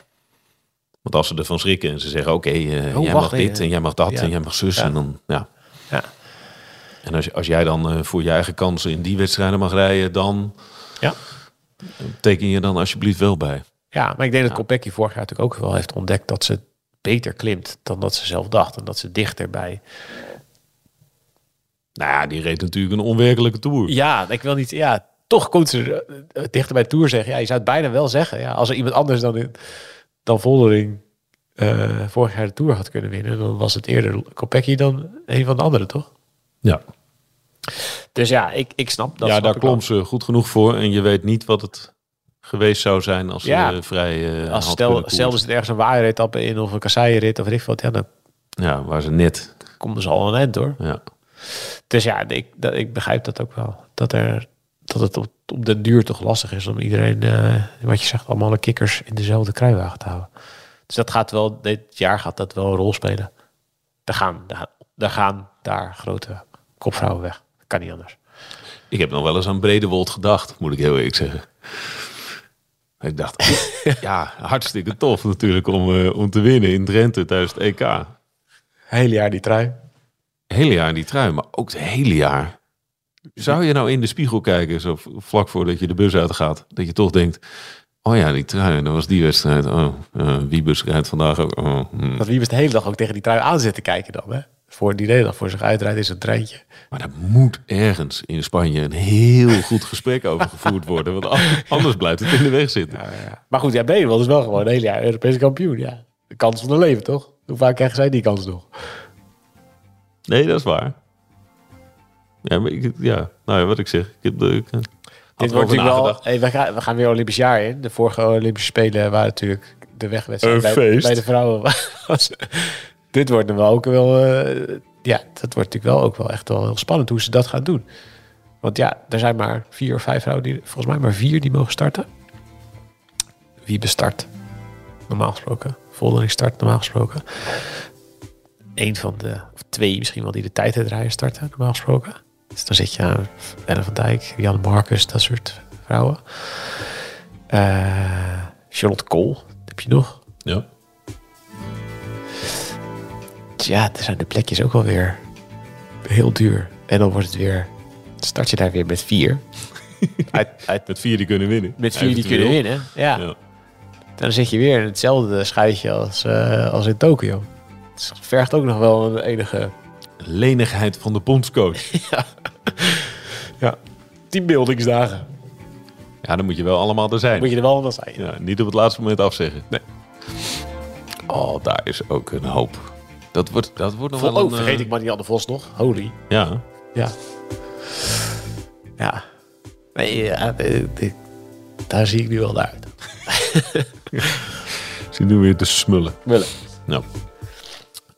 Want als ze ervan schrikken en ze zeggen, oké, Oh, jij mag dit en jij mag dat Ja. en jij mag zus. Ja. En dan, ja. Ja. En als, als jij dan voor je eigen kansen in die wedstrijden mag rijden, dan Ja. teken je dan alsjeblieft wel bij. ja, maar ik denk dat Kopecky vorig jaar natuurlijk ook wel heeft ontdekt dat ze beter klimt dan dat ze zelf dacht. En dat ze dichter bij. Nou ja, die reed natuurlijk een onwerkelijke tour. Ja, ik wil niet. Ja, toch komt ze eh, dichter bij Tour zeggen. Ja, je zou het bijna wel zeggen. Ja, als er iemand anders dan, in, dan Voldering eh, vorig jaar de Tour had kunnen winnen, dan was het eerder Kopecky dan een van de anderen, toch? Ja, Dus ja, ik, ik snap dat. ja snap daar klom ze goed genoeg voor. En je weet niet wat het geweest zou zijn als Ja. ze eh, vrij eh Als stel, koersen. zit ergens een waaieretappe in of een kasseienrit of weet ik wat, ja, dan Ja, waar ze net. komt er al een eind hoor. Ja. Dus ja, ik, dat, ik begrijp dat ook wel. Dat, er, dat het op, op den duur toch lastig is om iedereen, eh, wat je zegt, allemaal de kikkers in dezelfde kruiwagen te houden. Dus dat gaat wel, dit jaar gaat dat wel een rol spelen. Daar gaan daar, daar, gaan daar grote kopvrouwen weg. Dat kan niet anders. Ik heb nog wel eens aan Bredewold gedacht, moet ik heel eerlijk zeggen. Ik dacht, (laughs) ja, hartstikke tof natuurlijk om, eh, om te winnen in Drenthe tijdens het EK. Hele jaar die trui. Hele jaar die trui, maar ook het hele jaar. Zou je nou in de spiegel kijken, zo vlak voordat je de bus uitgaat, dat je toch denkt, oh ja, die trui, dat was die wedstrijd. Oh, uh, Wiebes rijdt vandaag ook. Oh, hmm. Dat wie was de hele dag ook tegen die trui aan zitten kijken dan. Hè? Voor die dag voor zich uitrijdt is een treintje. Maar daar moet ergens in Spanje een heel goed gesprek over gevoerd worden, want an- anders blijft het in de weg zitten. Maar goed, ja, Benewald is wel gewoon een hele jaar Europese kampioen. Ja. De kans van de leven, toch? Hoe vaak krijgen zij die kans nog? Nee, dat is waar. Ja, maar ik, ja, nou ja, wat ik zeg. Ik heb, ik, Dit wordt natuurlijk wel... Hey, we, gaan, we gaan weer Olympisch jaar in. De vorige Olympische Spelen waren natuurlijk de wegwedstrijd bij, bij de vrouwen. (laughs) was- dit wordt dan wel ook wel... eh, ja, dat wordt natuurlijk wel ook wel echt wel heel spannend hoe ze dat gaan doen. Want ja, er zijn maar vier of vijf vrouwen, die, volgens mij maar vier die mogen starten. Wie bestart? Normaal gesproken. Voldering start, normaal gesproken. Eén van de, of twee misschien wel, die de tijdrijden starten, normaal gesproken. Dus dan zit je aan Ellen van Dijk, Jan Marcus, dat soort vrouwen. Eh, Charlotte Kool, heb je nog. Ja. Ja, er zijn de plekjes ook wel weer heel duur. En dan wordt het weer, start je daar weer met vier. (laughs) uit, uit, Met vier die kunnen winnen. met vier die kunnen winnen. Ja. Ja. Dan zit je weer in hetzelfde schuitje als, eh, als in Tokio. Het vergt ook nog wel een enige lenigheid van de bondscoach. Teambuildingsdagen. (laughs) Ja, dan moet je wel allemaal er zijn. Moet je er wel van zijn. Ja, niet op het laatste moment afzeggen. Nee. Oh, daar is ook een hoop. Dat wordt, dat wordt nog Vol, wel oh, een... vergeet eh, ik Marianne Vos nog. Holy. Ja, Ja. Ja. Nee, ja, de- de- daar zie ik nu wel naar uit. (laughs) zit nu weer te smullen. Willen. Nou.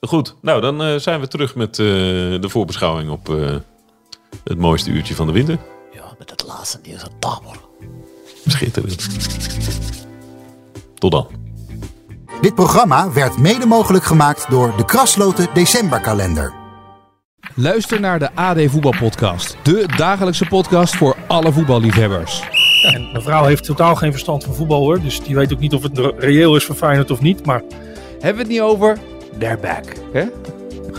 Goed, nou dan eh, zijn we terug met eh, de voorbeschouwing op eh, het mooiste uurtje van de winter. Ja, met het laatste nieuws aan Tabor. Schitterend. Tot dan. Dit programma werd mede mogelijk gemaakt door de Krasloten Decemberkalender. Luister naar de AD Voetbalpodcast. De dagelijkse podcast voor alle voetballiefhebbers. En mijn vrouw heeft totaal geen verstand van voetbal hoor. Dus die weet ook niet of het re- reëel is voor Feyenoord of niet. Maar Hebben we het niet over? They're back. Hè?